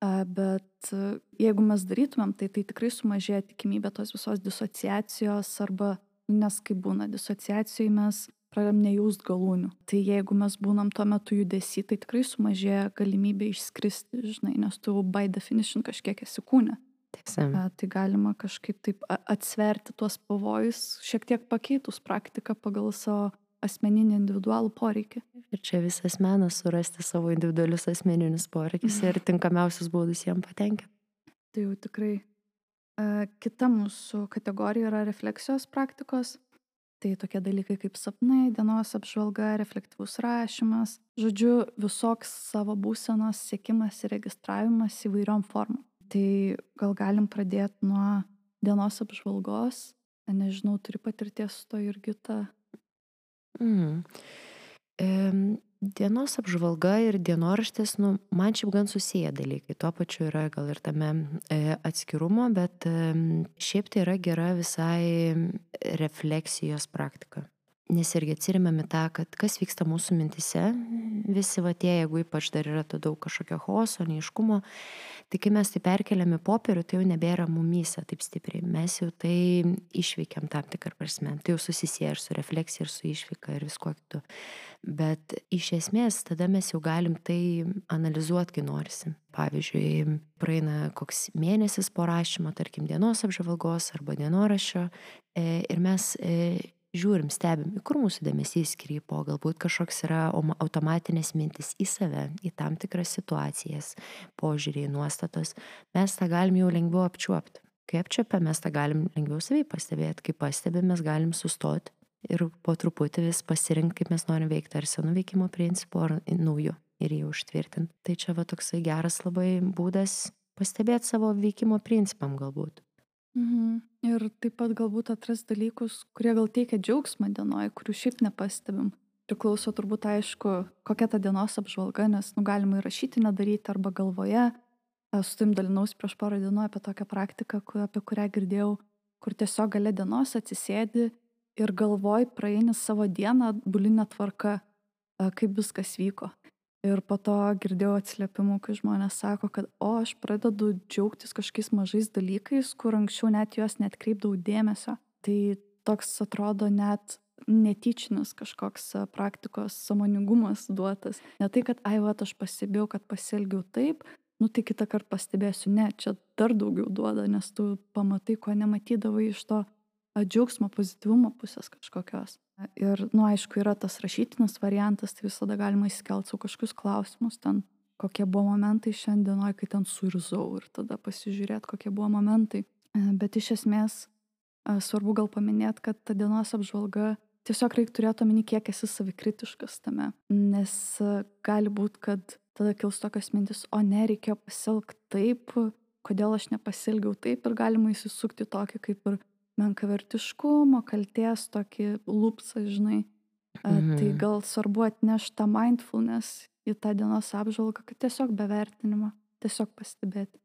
Bet e, jeigu mes darytumėm, tai tai tikrai sumažėja tikimybė tos visos disociacijos arba, nu, nes kaip būna disociacijai mes pradedam nejaust galūnių. Tai jeigu mes būnam tuo metu judesi, tai tikrai sumažėja galimybė išskristi, žinai, nes tu by definition kažkiek esi kūne. Tiesa. Tai galima kažkaip taip atsverti tuos pavojus, šiek tiek pakeitus praktiką pagal savo asmeninį individualų poreikį. Ir čia visas menas surasti savo individualius asmeninius poreikius ir tinkamiausius būdus jiem patenkinti. Tai jau tikrai. Kita mūsų kategorija yra refleksijos praktikos. Tai tokie dalykai kaip sapnai, dienos apžvalga, reflektyvus rašymas. Žodžiu, visoks savo būsenos siekimas ir registravimas įvairiom formom. Tai gal galim pradėti nuo dienos apžvalgos. Nežinau, turi patirties su to Jurgita. Mm. E, dienos apžvalga ir dienoraštis, nu, man šiaip gan susiję dalykai. Tuo pačiu yra gal ir tame e, atskirumo, bet e, šiaip tai yra gera visai refleksijos praktika nes irgi atsiremiam į tą, kad kas vyksta mūsų mintise, visi va tie, jeigu ypač dar yra to daug kažkokio chaoso, neiškumo, tai kai mes tai perkeliam į popierių, tai jau nebėra mumyse taip stipriai, mes jau tai išveikiam tam tikrą prasme, tai jau susisieja ir su refleksija, ir su išvyka, ir visko kitu. Bet iš esmės tada mes jau galim tai analizuoti, kai norisi. Pavyzdžiui, praeina koks mėnesis po rašymo, tarkim, dienos apžvalgos arba dienoraščio e, ir mes e, žiūrim, stebim, kur mūsų dėmesys krypo, galbūt kažkoks yra automatinės mintis į save, į tam tikras situacijas, požiūrį, nuostatos, mes tą galim jau lengviau apčiuopti. Kai apčiuopia, mes tą galim lengviau savai pastebėti, kai pastebim, mes galim sustoti ir po truputį vis pasirinkti, kaip mes norim veikti, ar senų veikimo principų, ar naujų ir jį užtvirtinti. Tai čia va toksai geras labai būdas pastebėti savo veikimo principam galbūt. Mhm. Ir taip pat galbūt atras dalykus, kurie gal teikia džiaugsmą dienoje, kurių šiaip nepastebim. Priklauso turbūt aišku, kokia ta dienos apžvalga, nes nu, galima įrašyti nedaryti arba galvoje. Su tim dalinaus prieš porą dienų apie tokią praktiką, apie kurią girdėjau, kur tiesiog gale dienos atsisėdi ir galvoj praeini savo dieną bulinę tvarką, kaip viskas vyko. Ir po to girdėjau atsiliepimų, kai žmonės sako, kad o aš pradedu džiaugtis kažkokiais mažais dalykais, kur anksčiau net juos net kreipdavau dėmesio. Tai toks atrodo net netyčinis kažkoks praktikos samoningumas duotas. Ne tai, kad ai, va, aš pastebėjau, kad pasielgiau taip, nu tai kitą kartą pastebėsiu, ne, čia dar daugiau duoda, nes tu pamatai, ko nematydavai iš to džiaugsmo, pozityvumo pusės kažkokios. Ir, nu, aišku, yra tas rašytinis variantas, tai visada galima įsikelti savo kažkokius klausimus ten, kokie buvo momentai šiandienoje, kai ten suirzau ir tada pasižiūrėti, kokie buvo momentai. E, bet iš esmės e, svarbu gal paminėti, kad ta dienos apžvalga tiesiog reikia turėti omeny, kiek esi savikritiškas tame. Nes e, gali būti, kad tada kils tokios mintis, o ne, reikėjo pasielgti taip, kodėl aš nepasilgiau taip ir galima įsisukti tokį kaip ir menkavertiškumo, kalties tokį lūpsą, žinai. Tai mhm. Tai gal svarbu atnešti tą mindfulness į tą dienos apžvalgą, kad tiesiog be vertinimo, tiesiog pastebėti.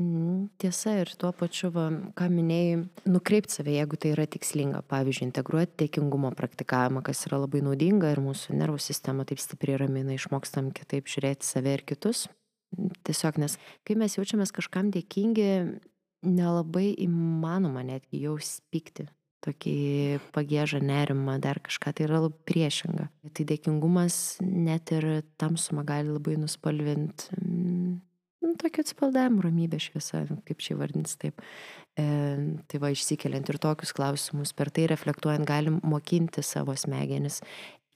Mm, tiesa ir tuo pačiu, va, ką minėjai, nukreipti save, jeigu tai yra tikslinga. Pavyzdžiui, integruoti dėkingumo praktikavimą, kas yra labai naudinga ir mūsų nervų sistema taip stipriai ramina, išmokstam kitaip žiūrėti save ir kitus. Tiesiog, nes kai mes jaučiamės kažkam dėkingi, nelabai įmanoma netgi jau spykti. Tokį pagėžą nerimą, dar kažką, tai yra labai priešinga. Tai dėkingumas net ir tamsumą gali labai nuspalvinti mm, nu, tokio atsipaldavimo, ramybė šviesa, kaip čia vardins taip. E, tai va, išsikeliant ir tokius klausimus, per tai reflektuojant, galim mokinti savo smegenis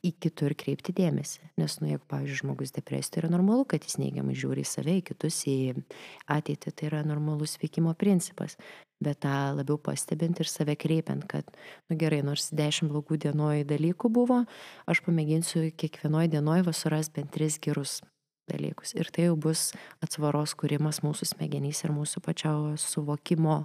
į kitur kreipti dėmesį. Nes, nu, jeigu, pavyzdžiui, žmogus depresija, tai yra normalu, kad jis neigiamai žiūri į save, į kitus, į ateitį, tai yra normalus veikimo principas. Bet tą labiau pastebint ir save kreipiant, kad, nu gerai, nors dešimt blogų dienoj dalykų buvo, aš pamėginsiu kiekvienoj dienoj vasuras bent tris gerus dalykus. Ir tai jau bus atsvaros kūrimas mūsų smegenys ir mūsų pačio suvokimo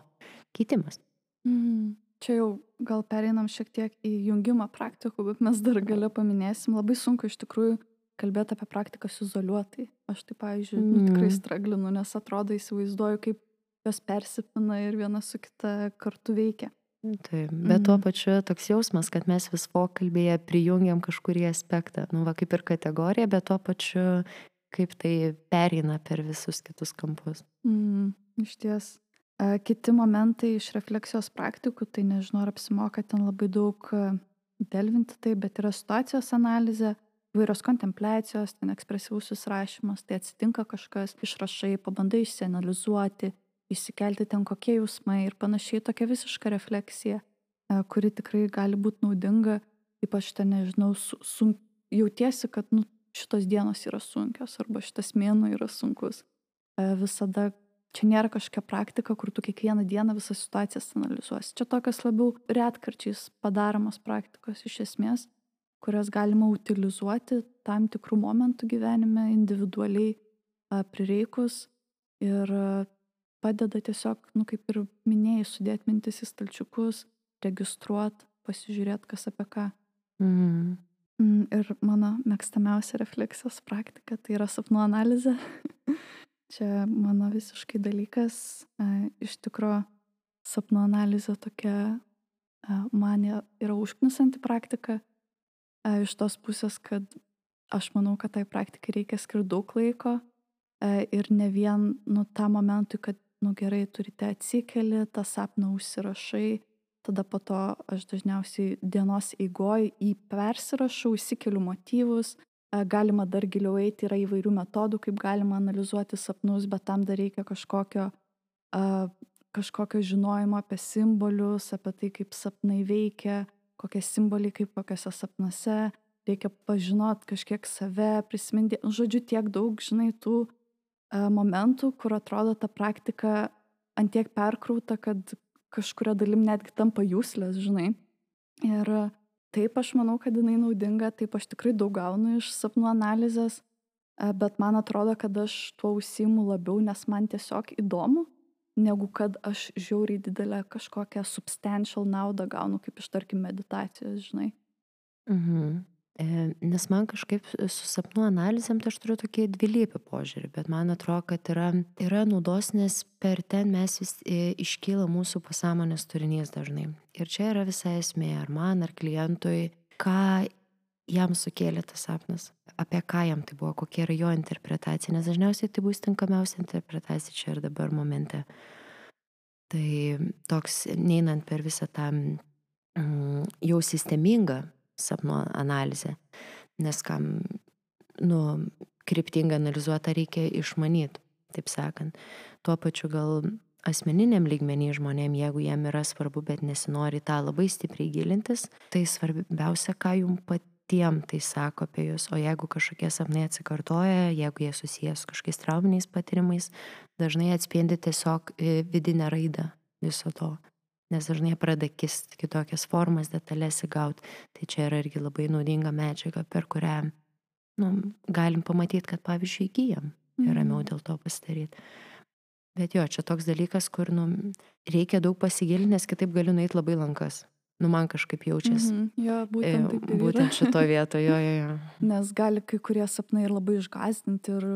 keitimas. Mm. Čia jau gal pereinam šiek tiek į jungimą praktikų, bet mes dar gale paminėsim. Labai sunku iš tikrųjų kalbėti apie praktikas izoliuotai. Aš tai, pavyzdžiui, mm. nu, tikrai straglinu, nes atrodo įsivaizduoju, kaip jos persipina ir viena su kita kartu veikia. Taip, bet mm. tuo pačiu toks jausmas, kad mes vis pokalbėje prijungiam kažkurį aspektą, nu va kaip ir kategoriją, bet tuo pačiu kaip tai pereina per visus kitus kampus. Mm, iš ties. Kiti momentai iš refleksijos praktikų, tai nežinau, ar apsimoka ten labai daug delvinti tai, bet yra situacijos analizė, vairios kontempliacijos, ten ekspresyvusis rašymas, tai atsitinka kažkas, išrašai, pabandai išsianalizuoti, įsikelti ten kokie jausmai ir panašiai tokia visiška refleksija, kuri tikrai gali būti naudinga, ypač ten, nežinau, su, su, jautiesi, kad nu, šitos dienos yra sunkios arba šitas mėnuo yra sunkus. Visada čia nėra kažkokia praktika, kur tu kiekvieną dieną visas situacijas analizuosi. Čia tokios labiau retkarčiais padaromos praktikos iš esmės, kurias galima utilizuoti tam tikrų momentų gyvenime individualiai prireikus ir padeda tiesiog, nu kaip ir minėjai, sudėti mintis į stalčiukus, registruoti, pasižiūrėti, kas apie ką. Mm. Mm, ir mano mėgstamiausia refleksijos praktika tai yra sapnų analizė. Čia mano visiškai dalykas. Iš tikrųjų, sapnų analizė tokia man yra užknisanti praktika. Iš tos pusės, kad aš manau, kad tai praktikai reikia skirti daug laiko ir ne vien nu tą momentui, kad, nu gerai, turite atsikeli, tą sapną užsirašai tada po to aš dažniausiai dienos eigoj jį persirašau, įsikeliu motyvus, galima dar giliau eiti, yra įvairių metodų, kaip galima analizuoti sapnus, bet tam dar reikia kažkokio, kažkokio žinojimo apie simbolius, apie tai, kaip sapnai veikia, kokie simboliai kaip kokiuose sapnuose, reikia pažinot kažkiek save, prisiminti, nu, žodžiu, tiek daug, žinai, tų momentų, kur atrodo ta praktika antiek perkrauta, kad kažkuria dalim netgi tampa jūslės, žinai. Ir taip aš manau, kad jinai naudinga, taip aš tikrai daug gaunu iš sapnų analizės, bet man atrodo, kad aš tuo užsimu labiau, nes man tiesiog įdomu, negu kad aš žiauriai didelę kažkokią substantial naudą gaunu, kaip iš tarkim meditacijos, žinai. Mhm. E, nes man kažkaip su sapnų analizėm, tai aš turiu tokį dvilypį požiūrį, bet man atrodo, kad yra, yra naudos, nes per ten mes vis e, iškyla mūsų pasąmonės turinys dažnai. Ir čia yra visa esmė, ar man, ar klientui, ką jam sukėlė tas sapnas, apie ką jam tai buvo, kokia yra jo interpretacija, nes dažniausiai tai bus tinkamiausia interpretacija čia ir dabar momente. Tai toks, neinant per visą tą mm, jau sistemingą sapno analizė. Nes kam, nu, kryptingai analizuota reikia išmanyti, taip sakant. Tuo pačiu gal asmeniniam lygmenį žmonėm, jeigu jiem yra svarbu, bet nesinori tą labai stipriai gilintis, tai svarbiausia, ką jums patiem tai sako apie jūs. O jeigu kažkokie sapnai atsikartoja, jeigu jie susijęs su kažkokiais trauminiais patyrimais, dažnai atspindi tiesiog e, vidinę raidą viso to nes dažnai pradeda kisti kitokias formas, detalės įgauti. Tai čia yra irgi labai naudinga medžiaga, per kurią nu, galim pamatyti, kad pavyzdžiui įgyjam ir ramiau mhm. dėl to pasidaryti. Bet jo, čia toks dalykas, kur nu, reikia daug pasigilinti, nes kitaip galiu nueiti labai lankas. Nu, man kažkaip jaučiasi. Mhm. Jo, būtent, ir būtent šito vietoje, jo, jo, jo. Nes gali kai kurie sapnai ir labai išgazdinti ir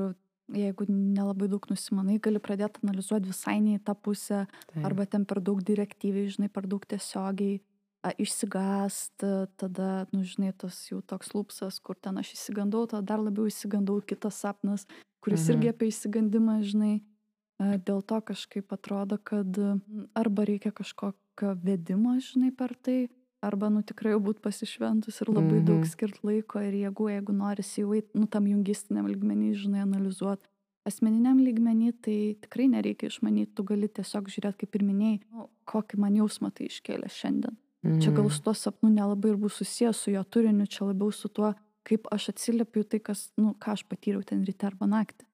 jeigu nelabai daug nusimanai, gali pradėti analizuoti visai ne į tą pusę, Taip. arba ten per daug direktyviai, žinai, per daug tiesiogiai a, išsigąst, tada, nu, žinai, tas jau toks lūpsas, kur ten aš įsigandau, tada dar labiau įsigandau kitas sapnas, kuris Mhm. irgi apie įsigandimą, žinai. A, Dėl to kažkaip atrodo, kad arba reikia kažkokio vedimo, žinai, per tai, arba, nu, tikrai jau būt pasišventus ir labai daug Mhm. skirt laiko ir jėgų, jeigu norisi jau eit, nu, tam jungistiniam lygmenį, žinai, analizuoti. Asmeniniam lygmenį tai tikrai nereikia išmanyti, tu gali tiesiog žiūrėti, kaip ir minėjai, nu, kokį man jausmą tai iškėlė šiandien. Čia gal Mhm. su tuo sapnu nelabai ir bus susijęs su jo turiniu, čia labiau su tuo, kaip aš atsiliepiu tai, kas, nu, ką aš patyriau ten ryte arba naktį.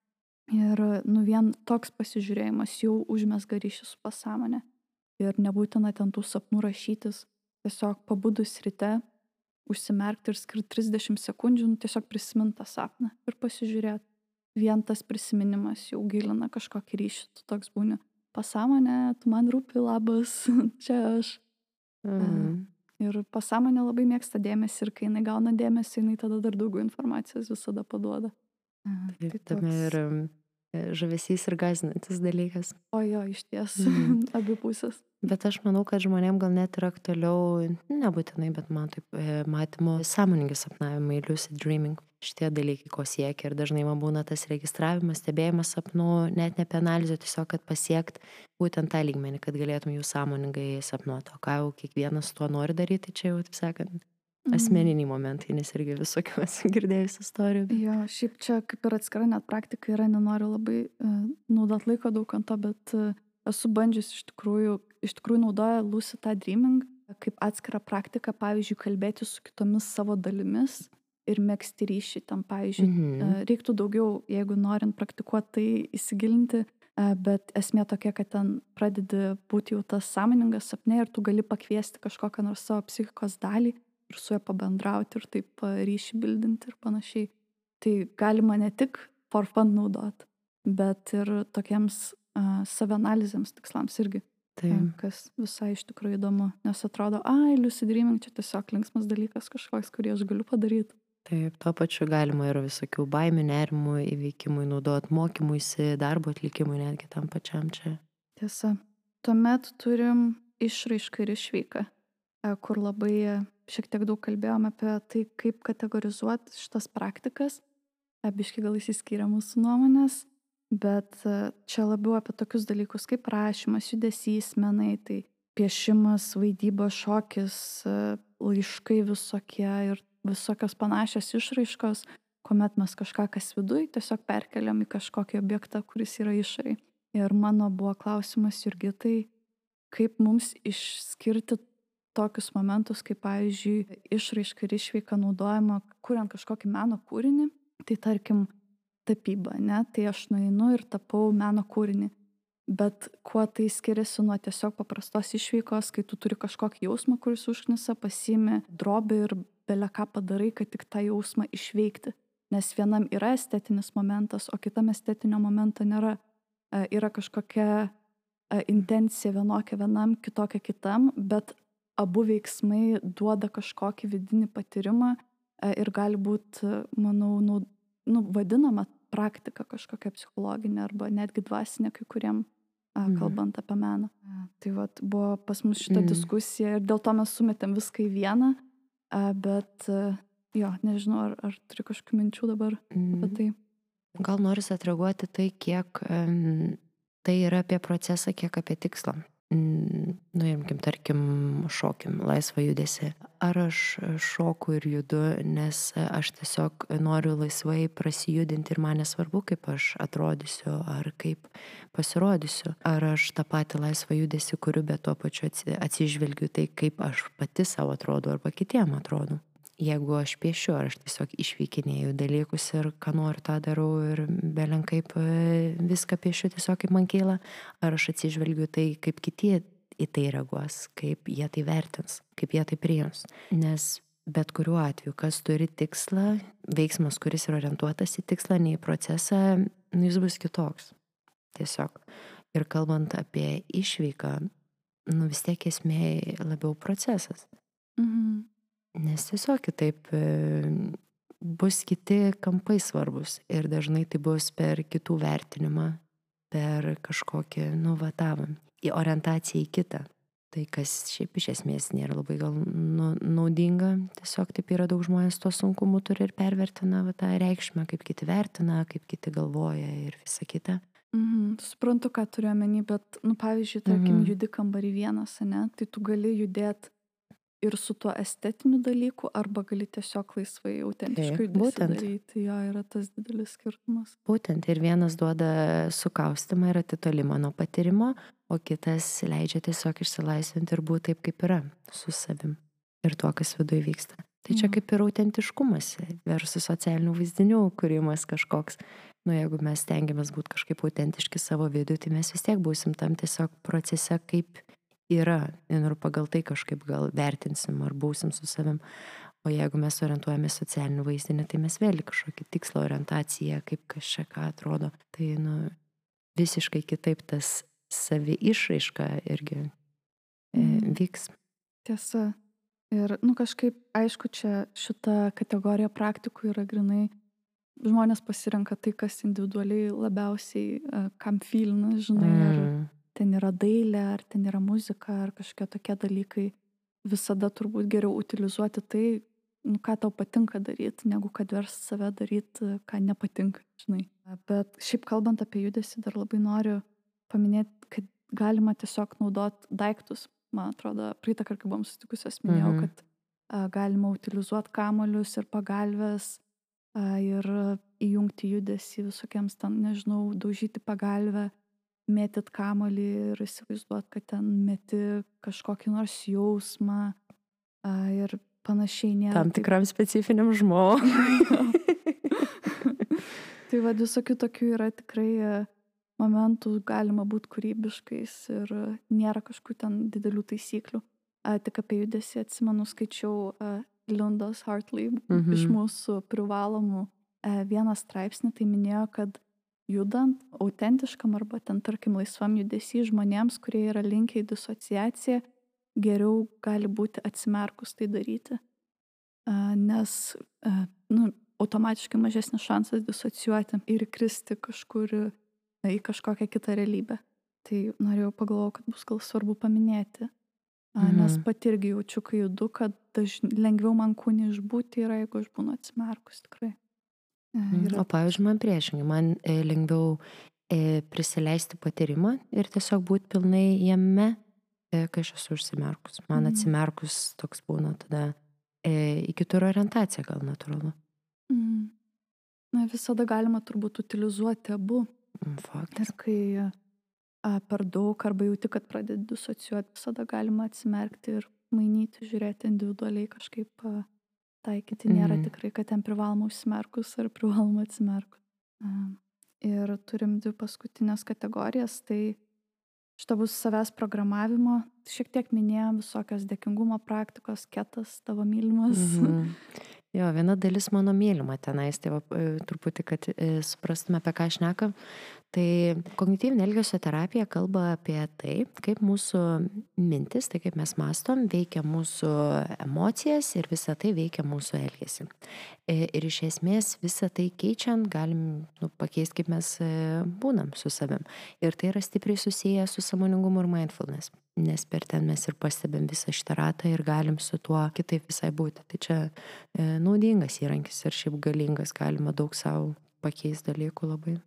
Ir, nu, vien toks pasižiūrėjimas jau užmesga ryšį su pasąmonė. Ir nebūtina ten tų sapnų rašytis. Tiesiog pabudus ryte, užsimerkti ir skirti 30 sekundžių, nu, tiesiog prisiminti tą sapną ir pasižiūrėti. Vien tas prisiminimas jau gilina kažkokį ryšį, tu toks būni. Pasąmonė, tu man rūpi labas, čia aš. Mhm. Ir pasąmonė labai mėgsta dėmesį ir kai jinai gauna dėmesį, jinai tada dar daugiau informacijos visada paduoda. Taip, Tai toks- ir em, žavesys ir gazinantis dalykas. O jo, iš ties, Mhm. abi pusės. Bet aš manau, kad žmonėm gal net yra aktualiau, nebūtinai, bet man taip e, matymo sąmoningi sapnavimai, lucid dreaming. Šitie dalykai, ko siekia ir dažnai man būna tas registravimas, stebėjimas sapnų, net ne apie analizę, tiesiog, kad pasiekt būtent tą lygmenį, kad galėtum jų sąmoningai sapnuoti. O ką jau kiekvienas tuo nori daryti, tai čia jau, taip sakant, Mhm. asmeniniai momentai, nes irgi visokių esu girdėjus istorijų. Jo, šiaip čia kaip ir atskira net praktika yra, nenoriu labai uh, naudot laiko daug ant to, bet uh, esu bandžius iš tikrųjų, iš tikrųjų naudoja lucid tą dreaming kaip atskirą praktiką, pavyzdžiui, kalbėti su kitomis savo dalimis ir mėgsti ryšį tam, pavyzdžiui, Mhm. E, Reiktų daugiau, jeigu norint praktikuoti, tai įsigilinti, e, bet esmė tokia, kad ten pradedi būti jau tas sąmoningas sapne ir tu gali pakviesti kažkokią nors savo psichikos dalį ir su juo pabendrauti ir taip e, ryšį bildinti ir panašiai. Tai galima ne tik for fun naudot, bet ir tokiems savanalizėms tikslams irgi, Taip. kas visai iš tikrųjų įdomu, nes atrodo, ai, lucid dreaming čia tiesiog linksmas dalykas kažkoks, kurį aš galiu padaryti. Taip, tuo pačiu galima ir visokių baimių, nerimų įveikimui naudot, mokymuisi, darbo atlikimui netgi tam pačiam čia. Tiesa. Tuomet turim išraišką ir išvyką, kur labai šiek tiek daug kalbėjome apie tai, kaip kategorizuoti šitas praktikas. Abiški gal įsiskyrė mūsų nuomonės, bet e, čia labiau apie tokius dalykus kaip rašymas, judesys, menai, tai piešimas, vaidyba, šokis, e, laiškai visokie ir visokios panašios išraiškos, kuomet mes kažką, kas viduj, tiesiog perkeliam į kažkokį objektą, kuris yra išoriai. Ir mano buvo klausimas Jurgitai, kaip mums išskirti tokius momentus, kaip pavyzdžiui, išraiška ir išveika naudojama, kuriant kažkokį meno kūrinį. Tai tarkim, tapyba, ne? Tai aš nueinu ir tapau meno kūrinį. Bet kuo tai skiriasi nuo tiesiog paprastos išveikos, kai tu turi kažkokį jausmą, kuris užknisa, pasimi drobį ir belę ką padarai, kad tik tą jausmą išveikti. Nes vienam yra estetinis momentas, o kitam estetinio momento nėra. E, Yra kažkokia e, intencija vienokia vienam, kitokia kitam, bet abu veiksmai duoda kažkokį vidinį patyrimą e, ir gali būti, manau, nu, nu, vadinama praktika kažkokia psichologinė arba netgi dvasinė kai kuriem, a, Mhm. kalbant apie meną. Tai vat, buvo pas mus šita Mhm. diskusija ir dėl to mes sumetėm viską į vieną, a, bet a, jo, nežinau, ar, ar turi kažkokių minčių dabar apie Mm. tai. Gal noriu atreaguoti tai, kiek um, tai yra apie procesą, kiek apie tikslą. Mm, Nuimkim, tarkim, šokim, laisvą judesi. Ar aš šoku ir judu, nes aš tiesiog noriu laisvai prasijudinti ir man nesvarbu, kaip aš atrodysiu ar kaip pasirodysiu. Ar aš tą patį laisvą judesi kuriu, bet tuo pačiu atsi- atsižvelgiu tai, kaip aš pati savo atrodo arba kitiem atrodo jeigu aš piešiu, ar aš tiesiog išvykinėjau dalykus ir ką noriu, tą darau ir belenkaip e, viską piešiu tiesiog kaip man keila, ar aš atsižvelgiu tai, kaip kiti į tai reaguos, kaip jie tai vertins, kaip jie tai priims. Nes bet kuriuo atveju, kas turi tikslą, veiksmas, kuris yra orientuotas į tikslą, ne į procesą, nu, jis bus kitoks. Tiesiog. Ir kalbant apie išvyką, nu vis tiek esmė labiau procesas. Mhm. Nes tiesiog kitaip bus kiti kampai svarbus ir dažnai tai bus per kitų vertinimą, per kažkokį, nu, vatavą, į orientaciją į kitą. Tai kas šiaip iš esmės nėra labai gal nu, naudinga, tiesiog taip yra daug žmonės to sunkumų turi ir pervertina va, tą reikšmę, kaip kiti vertina, kaip kiti galvoja ir visa kita. Mhm, suprantu, ką turiu omeny, bet, nu, pavyzdžiui, tarkim, Mhm. judi kambarį vienas, ne, tai tu gali judėti ir su tuo estetiniu dalyku, arba gali tiesiog laisvai, autentiškai daryti. Jo yra tas didelis skirtumas. Būtent ir vienas duoda sukaustimą ir atitolimą nuo patyrimo, o kitas leidžia tiesiog išsilaisvinti ir būti taip, kaip yra, su savim ir tuo, kas viduje vyksta. Tai čia kaip ir autentiškumas versus socialinių vaizdinių kūrimas kažkoks. Nu, jeigu mes stengiamės būti kažkaip autentiški savo viduje, tai mes vis tiek būsim tam tiesiog procese, kaip yra ir pagal tai kažkaip gal vertinsim ar būsim su savim. O jeigu mes orientuojamės socialinių vaizdinį, tai mes vėl į kažkokį tikslą orientaciją, kaip kažką ką atrodo. Tai nu, visiškai kitaip tas savi išraiška irgi e, Mhm. vyks. Tiesa. Ir, nu, kažkaip, aišku, čia šita kategorija praktikų yra grinai. Žmonės pasirenka tai, kas individualiai labiausiai, e, kam filina, žinai, Mm. Ten yra dailė, ar ten yra muzika, ar kažkokie tokie dalykai. Visada turbūt geriau utilizuoti tai, nu, ką tau patinka daryti, negu kad versti save daryti, ką nepatinka, žinai. Bet šiaip kalbant apie judesį, dar labai noriu paminėti, kad galima tiesiog naudoti daiktus. Man atrodo, praeitą kartą, kai buvom susitikusios, minėjau, Mhm. kad a, galima utilizuoti kamolius ir pagalbės a, ir įjungti judesį visokiems ten, nežinau, daužyti pagalbę, mėtyt kamolį ir įsivaizduoti, kad ten meti kažkokį nors jausmą a, ir panašiai nėra. Tam taip- tikram specifiniam žmogui. tai vad visokių tokių yra tikrai e, momentų, galima būti kūrybiškais ir nėra kažkokių ten didelių taisyklių. A, tik apie judesį atsimenu, skaičiau a, Lindos Hartley Mhm. iš mūsų privalomų e, vieną straipsnį, tai minėjo, kad judant autentiškam arba ten, tarkim, laisvam judesį žmonėms, kurie yra linkę į disociaciją, geriau gali būti atsimerkus tai daryti. Nes, nu, automatiškai mažesnis šansas disocijuoti ir įkristi kažkur į- kažkokią kitą realybę. Tai norėjau pagalvoti, kad bus gal svarbu paminėti. A, Nes Mhm. pati irgi jaučiu, kai judu, kad daž... lengviau man kūnį išbūti yra, jeigu aš būnu atsimerkus tikrai. Yra... O pavyzdžiui, man priešingai, man e, lengviau e, prisileisti patyrimą ir tiesiog būti pilnai jame, e, kai aš esu užsimerkus. Man Mhm. atsimerkus toks būna tada į kitur orientaciją gal natūralu. Mm. Na, visada galima turbūt utilizuoti abu. Mm, Faktas. Ir kai a, per daug arba jauti, kad pradedi disocijuoti, visada galima atsimerkti ir mainyti, žiūrėti individualiai kažkaip a, taikyti. Nėra Mhm. tikrai, kad ten privaloma užsimerkus ar privaloma atsimerkus. Ir turim dvi paskutinės kategorijas. Tai šitą bus savęs programavimo. Šiek tiek minėjom visokios dėkingumo praktikos, ketas tavo mylimas. Mhm. Jo, viena dalis mano mylima tenais, tai va, e, truputį, kad e, suprastume, apie ką aš nekam. Tai kognityvinė elgesio terapija kalba apie tai, kaip mūsų mintis, tai kaip mes mastom, veikia mūsų emocijas ir visa tai veikia mūsų elgesį. E, Ir iš esmės visą tai keičiant galim nu, pakeisti, kaip mes e, būnam su savim. Ir tai yra stipriai susiję su samoningumu ir mindfulness. Nes per ten mes ir pastebėm visą šitą ratą ir galim su tuo kitaip visai būti. Tai čia e, naudingas įrankis ir šiaip galingas, galima daug savo pakeisti dalykų labai.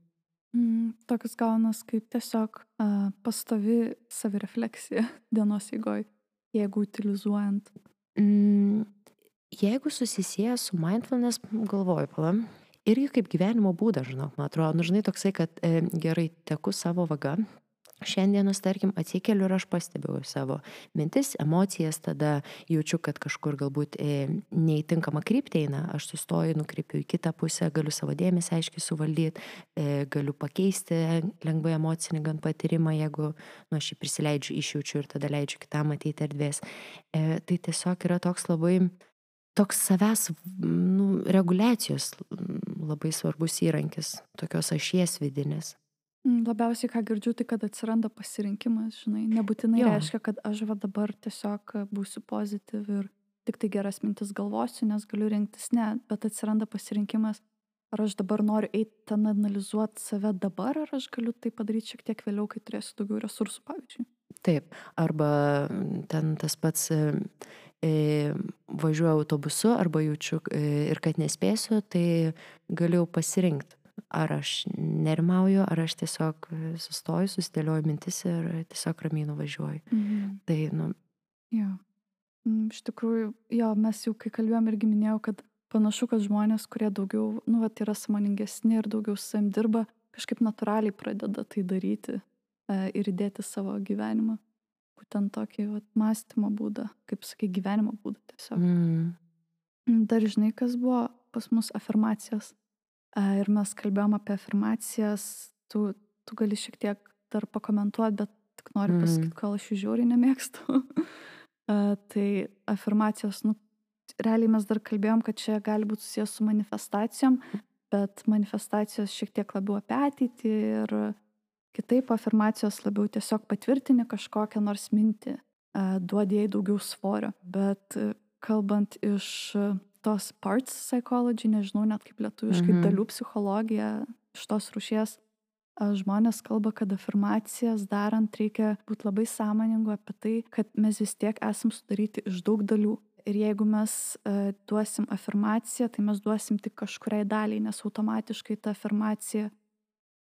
Mm, toks gaunas kaip tiesiog uh, pastovi savirefleksija dienos eigoj, jeigu utilizuojant. Mm, jeigu susisieja su mindfulness, galvoju, palam, irgi kaip gyvenimo būdas, žinok, man atrodo, nu, žinai, toksai, kad e, gerai teku savo vaga. Šiandienos, tarkim, atsikeliu ir aš pastebiu savo mintis, emocijas, tada jaučiu, kad kažkur galbūt e, neįtinkama kryptė eina, aš sustoju, nukreipiu į kitą pusę, galiu savo dėmesį aiškiai suvaldyti, e, galiu pakeisti lengvai emocinį gan patyrimą, jeigu nu, aš jį prisileidžiu, išjaučiu ir tada leidžiu kitam matyti erdvės. E, tai tiesiog yra toks labai, toks savęs nu, reguliacijos labai svarbus įrankis, tokios ašies vidinės. Mm, Labiausiai, ką girdžiu, tai kad atsiranda pasirinkimas, žinai, nebūtinai Jo. reiškia, kad aš va dabar tiesiog būsiu pozityv ir tik tai geras mintis galvosiu, nes galiu rinktis ne, bet atsiranda pasirinkimas, ar aš dabar noriu eiti ten analizuoti save dabar, ar aš galiu tai padaryti šiek tiek vėliau, kai turėsiu daugiau resursų, pavyzdžiui. Taip, arba ten tas pats e, važiuoju autobusu arba jaučiu e, ir kad nespėsiu, tai galiu pasirinkti, ar aš nerimauju, ar aš tiesiog sustoju, susidėlioju mintis ir tiesiog ramiai nuvažiuoju. Mhm. Tai, nu. Jo. Mm, iš tikrųjų, jo, mes jau kai kalbėjom irgi minėjau, kad panašu, kad žmonės, kurie daugiau, nu, vat, yra samoningesni ir daugiau su savim dirba, kažkaip natūraliai pradeda tai daryti e, ir įdėti savo gyvenimą. Būtent tokį vat, mąstymo būdą, kaip sakai, gyvenimo būdą tiesiog. Mm. Dar žinai, kas buvo pas mus afirmacijos. Ir mes kalbėjom apie afirmacijas, tu, tu gali šiek tiek dar pakomentuoti, bet tik noriu mm. pasakyti, kol aš jų žiauriai nemėgstu. tai afirmacijos, nu, realiai mes dar kalbėjom, kad čia gali būti susijęs su manifestacijom, bet manifestacijos šiek tiek labiau apie ateitį ir kitaip afirmacijos labiau tiesiog patvirtini kažkokią nors mintį, duodi jai daugiau svorio. Bet kalbant iš tos parts psychology, nežinau net kaip lietuviškai, mhm. dalių psichologija iš tos rušies, žmonės kalba, kad afirmacijas darant reikia būti labai sąmoningu apie tai, kad mes vis tiek esam sudaryti iš daug dalių. Ir jeigu mes uh, duosim afirmaciją, tai mes duosim tik kažkuriai daliai, nes automatiškai ta afirmacija,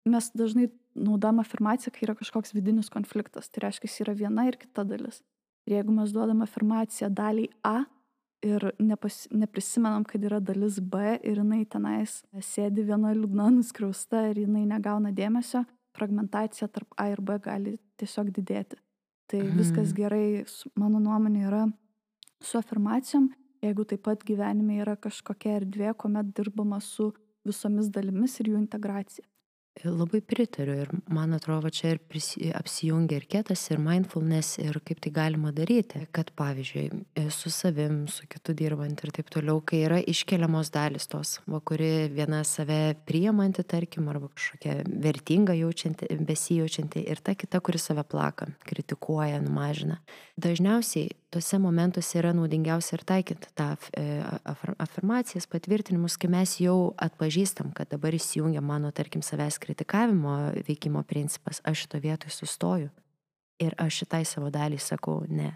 mes dažnai naudam afirmaciją, kai yra kažkoks vidinis konfliktas. Tai reiškia, yra viena ir kita dalis. Ir jeigu mes duodam afirmaciją daliai A, ir nepas, neprisimenam, kad yra dalis B ir jinai tenais sėdi viena liūdna nuskriausta ir jinai negauna dėmesio, fragmentacija tarp A ir B gali tiesiog didėti. Tai mhm. viskas gerai, mano nuomonė, yra su afirmacijom, jeigu taip pat gyvenime yra kažkokia erdvė, kuomet dirbama su visomis dalimis ir jų integracija. Labai pritariu ir man atrodo, čia ir prisi, apsijungia ir kietas, ir mindfulness, ir kaip tai galima daryti, kad pavyzdžiui, e, su savim, su kitu dirbant ir taip toliau, kai yra iškeliamos dalis tos, va, kuri viena save priimanti, tarkim, arba kažkokia vertinga jaučianti, besijaučianti, ir ta kita, kuri save plaka, kritikuoja, numažina. Dažniausiai tuose momentuose yra naudingiausia ir taikyti tą e, afirmacijas, patvirtinimus, kai mes jau atpažįstam, kad dabar įsijungia mano, tarkim, savęs kritikavimo veikimo principas, aš šito vietoj sustoju ir aš šitai savo daliai sakau, ne,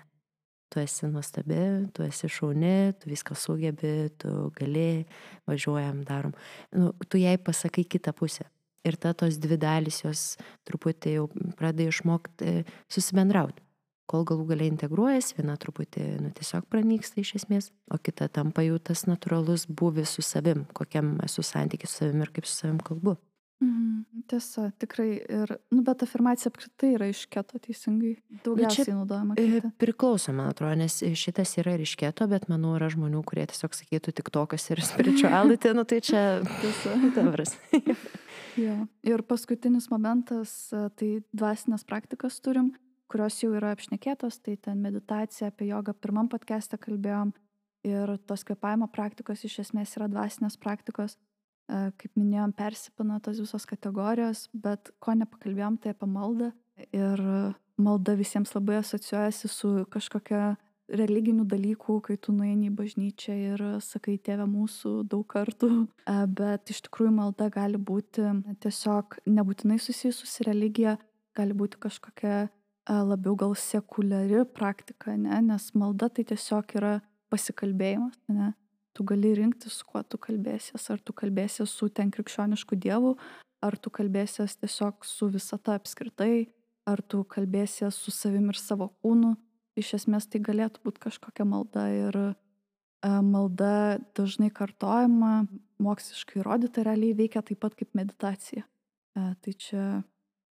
tu esi nuostabi, tu esi šauni, tu viską sugebi, tu gali, važiuojam, darom. Nu, tu jai pasakai kitą pusę. Ir ta tos dvi dalys jos truputį jau pradeda išmokti susibendrauti kol galų galiai integruojasi, viena truputį nu, tiesiog pranyksta iš esmės, o kita tampa jau tas natūralus buvis su savim, kokiam esu santykis su savim ir kaip su savim kalbu. Mhm, tiesa, tikrai. Ir, nu, bet afirmacija apskritai yra iš keto teisingai. Daugiausiai nu, naudojama. Kete. Priklauso, man atrodo, nes šitas yra ir iš keto, bet manau, yra žmonių, kurie tiesiog sakytų tik tokas ir spirituality, nu tai čia tiesa, tavras. ja. Ir paskutinis momentas, tai dvasinės praktikas turim kurios jau yra apšnekėtos, tai ten meditacija apie jogą pirmam podcast'e kalbėjom ir tos kvepavimo praktikos iš esmės yra dvasinės praktikos. E, kaip minėjom, persipina tos visos kategorijos, bet ko nepakalbėjom, tai apie maldą. Ir malda visiems labai asocijuojasi su kažkokia religinių dalykų, kai tu nueini į bažnyčią ir sakai tėvę mūsų daug kartų, e, bet iš tikrųjų malda gali būti tiesiog nebūtinai susijusi su religija, gali būti kažkokia labiau gal sekuliari praktika, ne? nes malda tai tiesiog yra pasikalbėjimas. Ne? Tu gali rinktis, kuo tu kalbėsies. Ar tu kalbėsies su ten krikščionišku dievu, ar tu kalbėsies tiesiog su visata apskritai, ar tu kalbėsies su savim ir savo kūnu. Iš esmės tai galėtų būti kažkokia malda ir malda dažnai kartojama, moksliškai įrodyta, realiai veikia taip pat kaip meditacija. Tai čia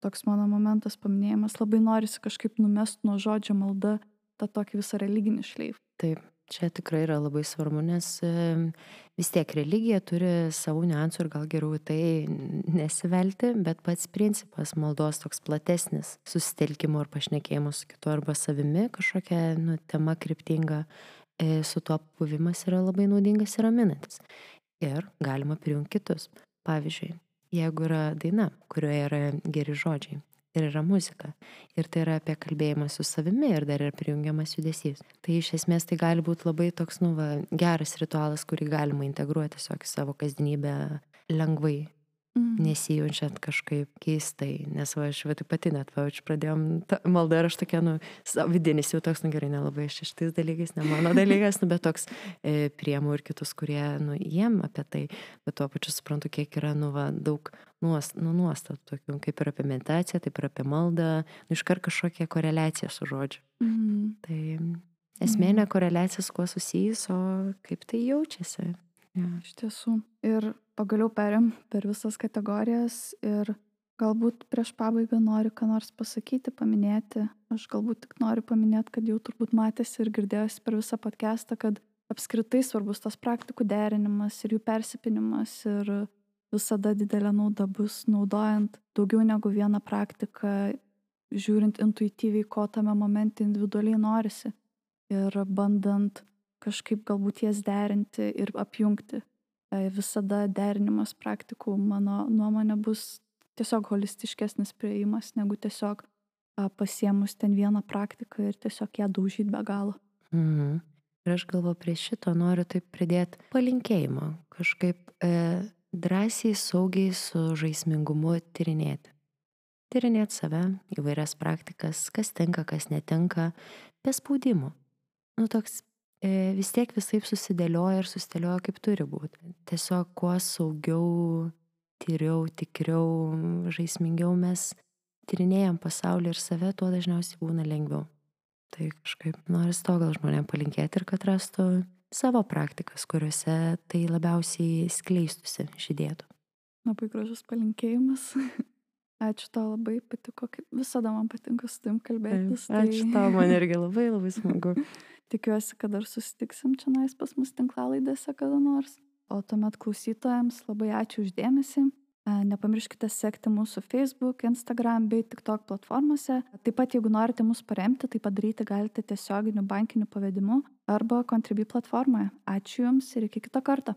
toks mano momentas paminėjimas, labai norisi kažkaip numest nuo žodžio malda tą tokį visą religinį šleifą. Taip, čia tikrai yra labai svarbu, nes vis tiek religija turi savų niuansų ir gal geriau į tai nesivelti, bet pats principas maldos toks platesnis, susitelkimo ir pašnekėjimo su kitu arba savimi, kažkokia nu, tema kryptinga, e, su tuo buvimas yra labai naudingas ir raminantis. Ir galima prijungti kitus. Pavyzdžiui, jeigu yra daina, kurioje yra geri žodžiai ir yra muzika. Ir tai yra apie kalbėjimą su savimi ir dar yra prijungiamas judesys. Tai iš esmės tai gali būti labai toks, nu, va, geras ritualas, kurį galima integruoti tiesiog į savo kasdienybę lengvai Mm. nesijaučiant kažkaip keistai, nes va, aš va, taip pati net, va, aš pradėjom maldą ir aš tokia, nu, vidinis jau toks, nu gerai, nelabai šitais dalykais, ne mano dalykas, nu, bet toks e, priemu ir kitus, kurie, nu, jiem apie tai, bet tuo pačiu suprantu, kiek yra, nu, va, daug nuost, nu, nuostatų, tokių, kaip ir apie meditaciją, taip ir apie maldą, nu, iškart kažkokia koreliacija su žodžiu. Mm. Tai esmė ne koreliacija su kuo susijęs, o kaip tai jaučiasi. Ja. Iš tiesų. Ir pagaliau perėm per visas kategorijas ir galbūt prieš pabaigą noriu ką nors pasakyti, paminėti. Aš galbūt tik noriu paminėti, kad jau turbūt matėsi ir girdėjosi per visą podcastą, kad apskritai svarbus tas praktikų derinimas ir jų persipinimas ir visada didelė nauda bus naudojant daugiau negu vieną praktiką, žiūrint intuityviai, ko tame momente individualiai norisi ir bandant kažkaip galbūt jas derinti ir apjungti. E, visada derinimas praktikų, mano nuomonė, bus tiesiog holistiškesnis prieimas negu tiesiog pasiemus ten vieną praktiką ir tiesiog ją daužyti be galo. Mhm. Ir aš galvoju, prie šito noriu taip pridėti palinkėjimą, kažkaip e, drąsiai, saugiai su žaismingumu tyrinėti. Tyrinėti save, įvairias praktikas, kas tinka, kas netinka, be spaudimų. Nu, toks vis tiek visaip susidėlioja ir susidėlioja kaip turi būti. Tiesiog kuo saugiau, tyriau, tikriau, žaismingiau mes tyrinėjom pasaulį ir save, tuo dažniausiai būna lengviau. Tai kažkaip noris to gal žmonėm palinkėti ir kad rastų savo praktikas, kuriuose tai labiausiai skleistusi, žydėtų. Labai gražus palinkėjimas. Ačiū tau labai, patiko, kaip visada man patinka su tavim kalbėtis. Ačiū tai... tau, man irgi labai labai smagu. Tikiuosi, kad dar susitiksim čia nais pas mus tinklalaidėse kada nors. O tuomet klausytojams labai ačiū uždėmesi. Nepamirškite sekti mūsų Facebook, Instagram bei TikTok platformose. Taip pat, jeigu norite mus paremti, tai padaryti galite tiesioginiu bankiniu pavedimu arba Contribui platformoje. Ačiū Jums ir iki kito karto.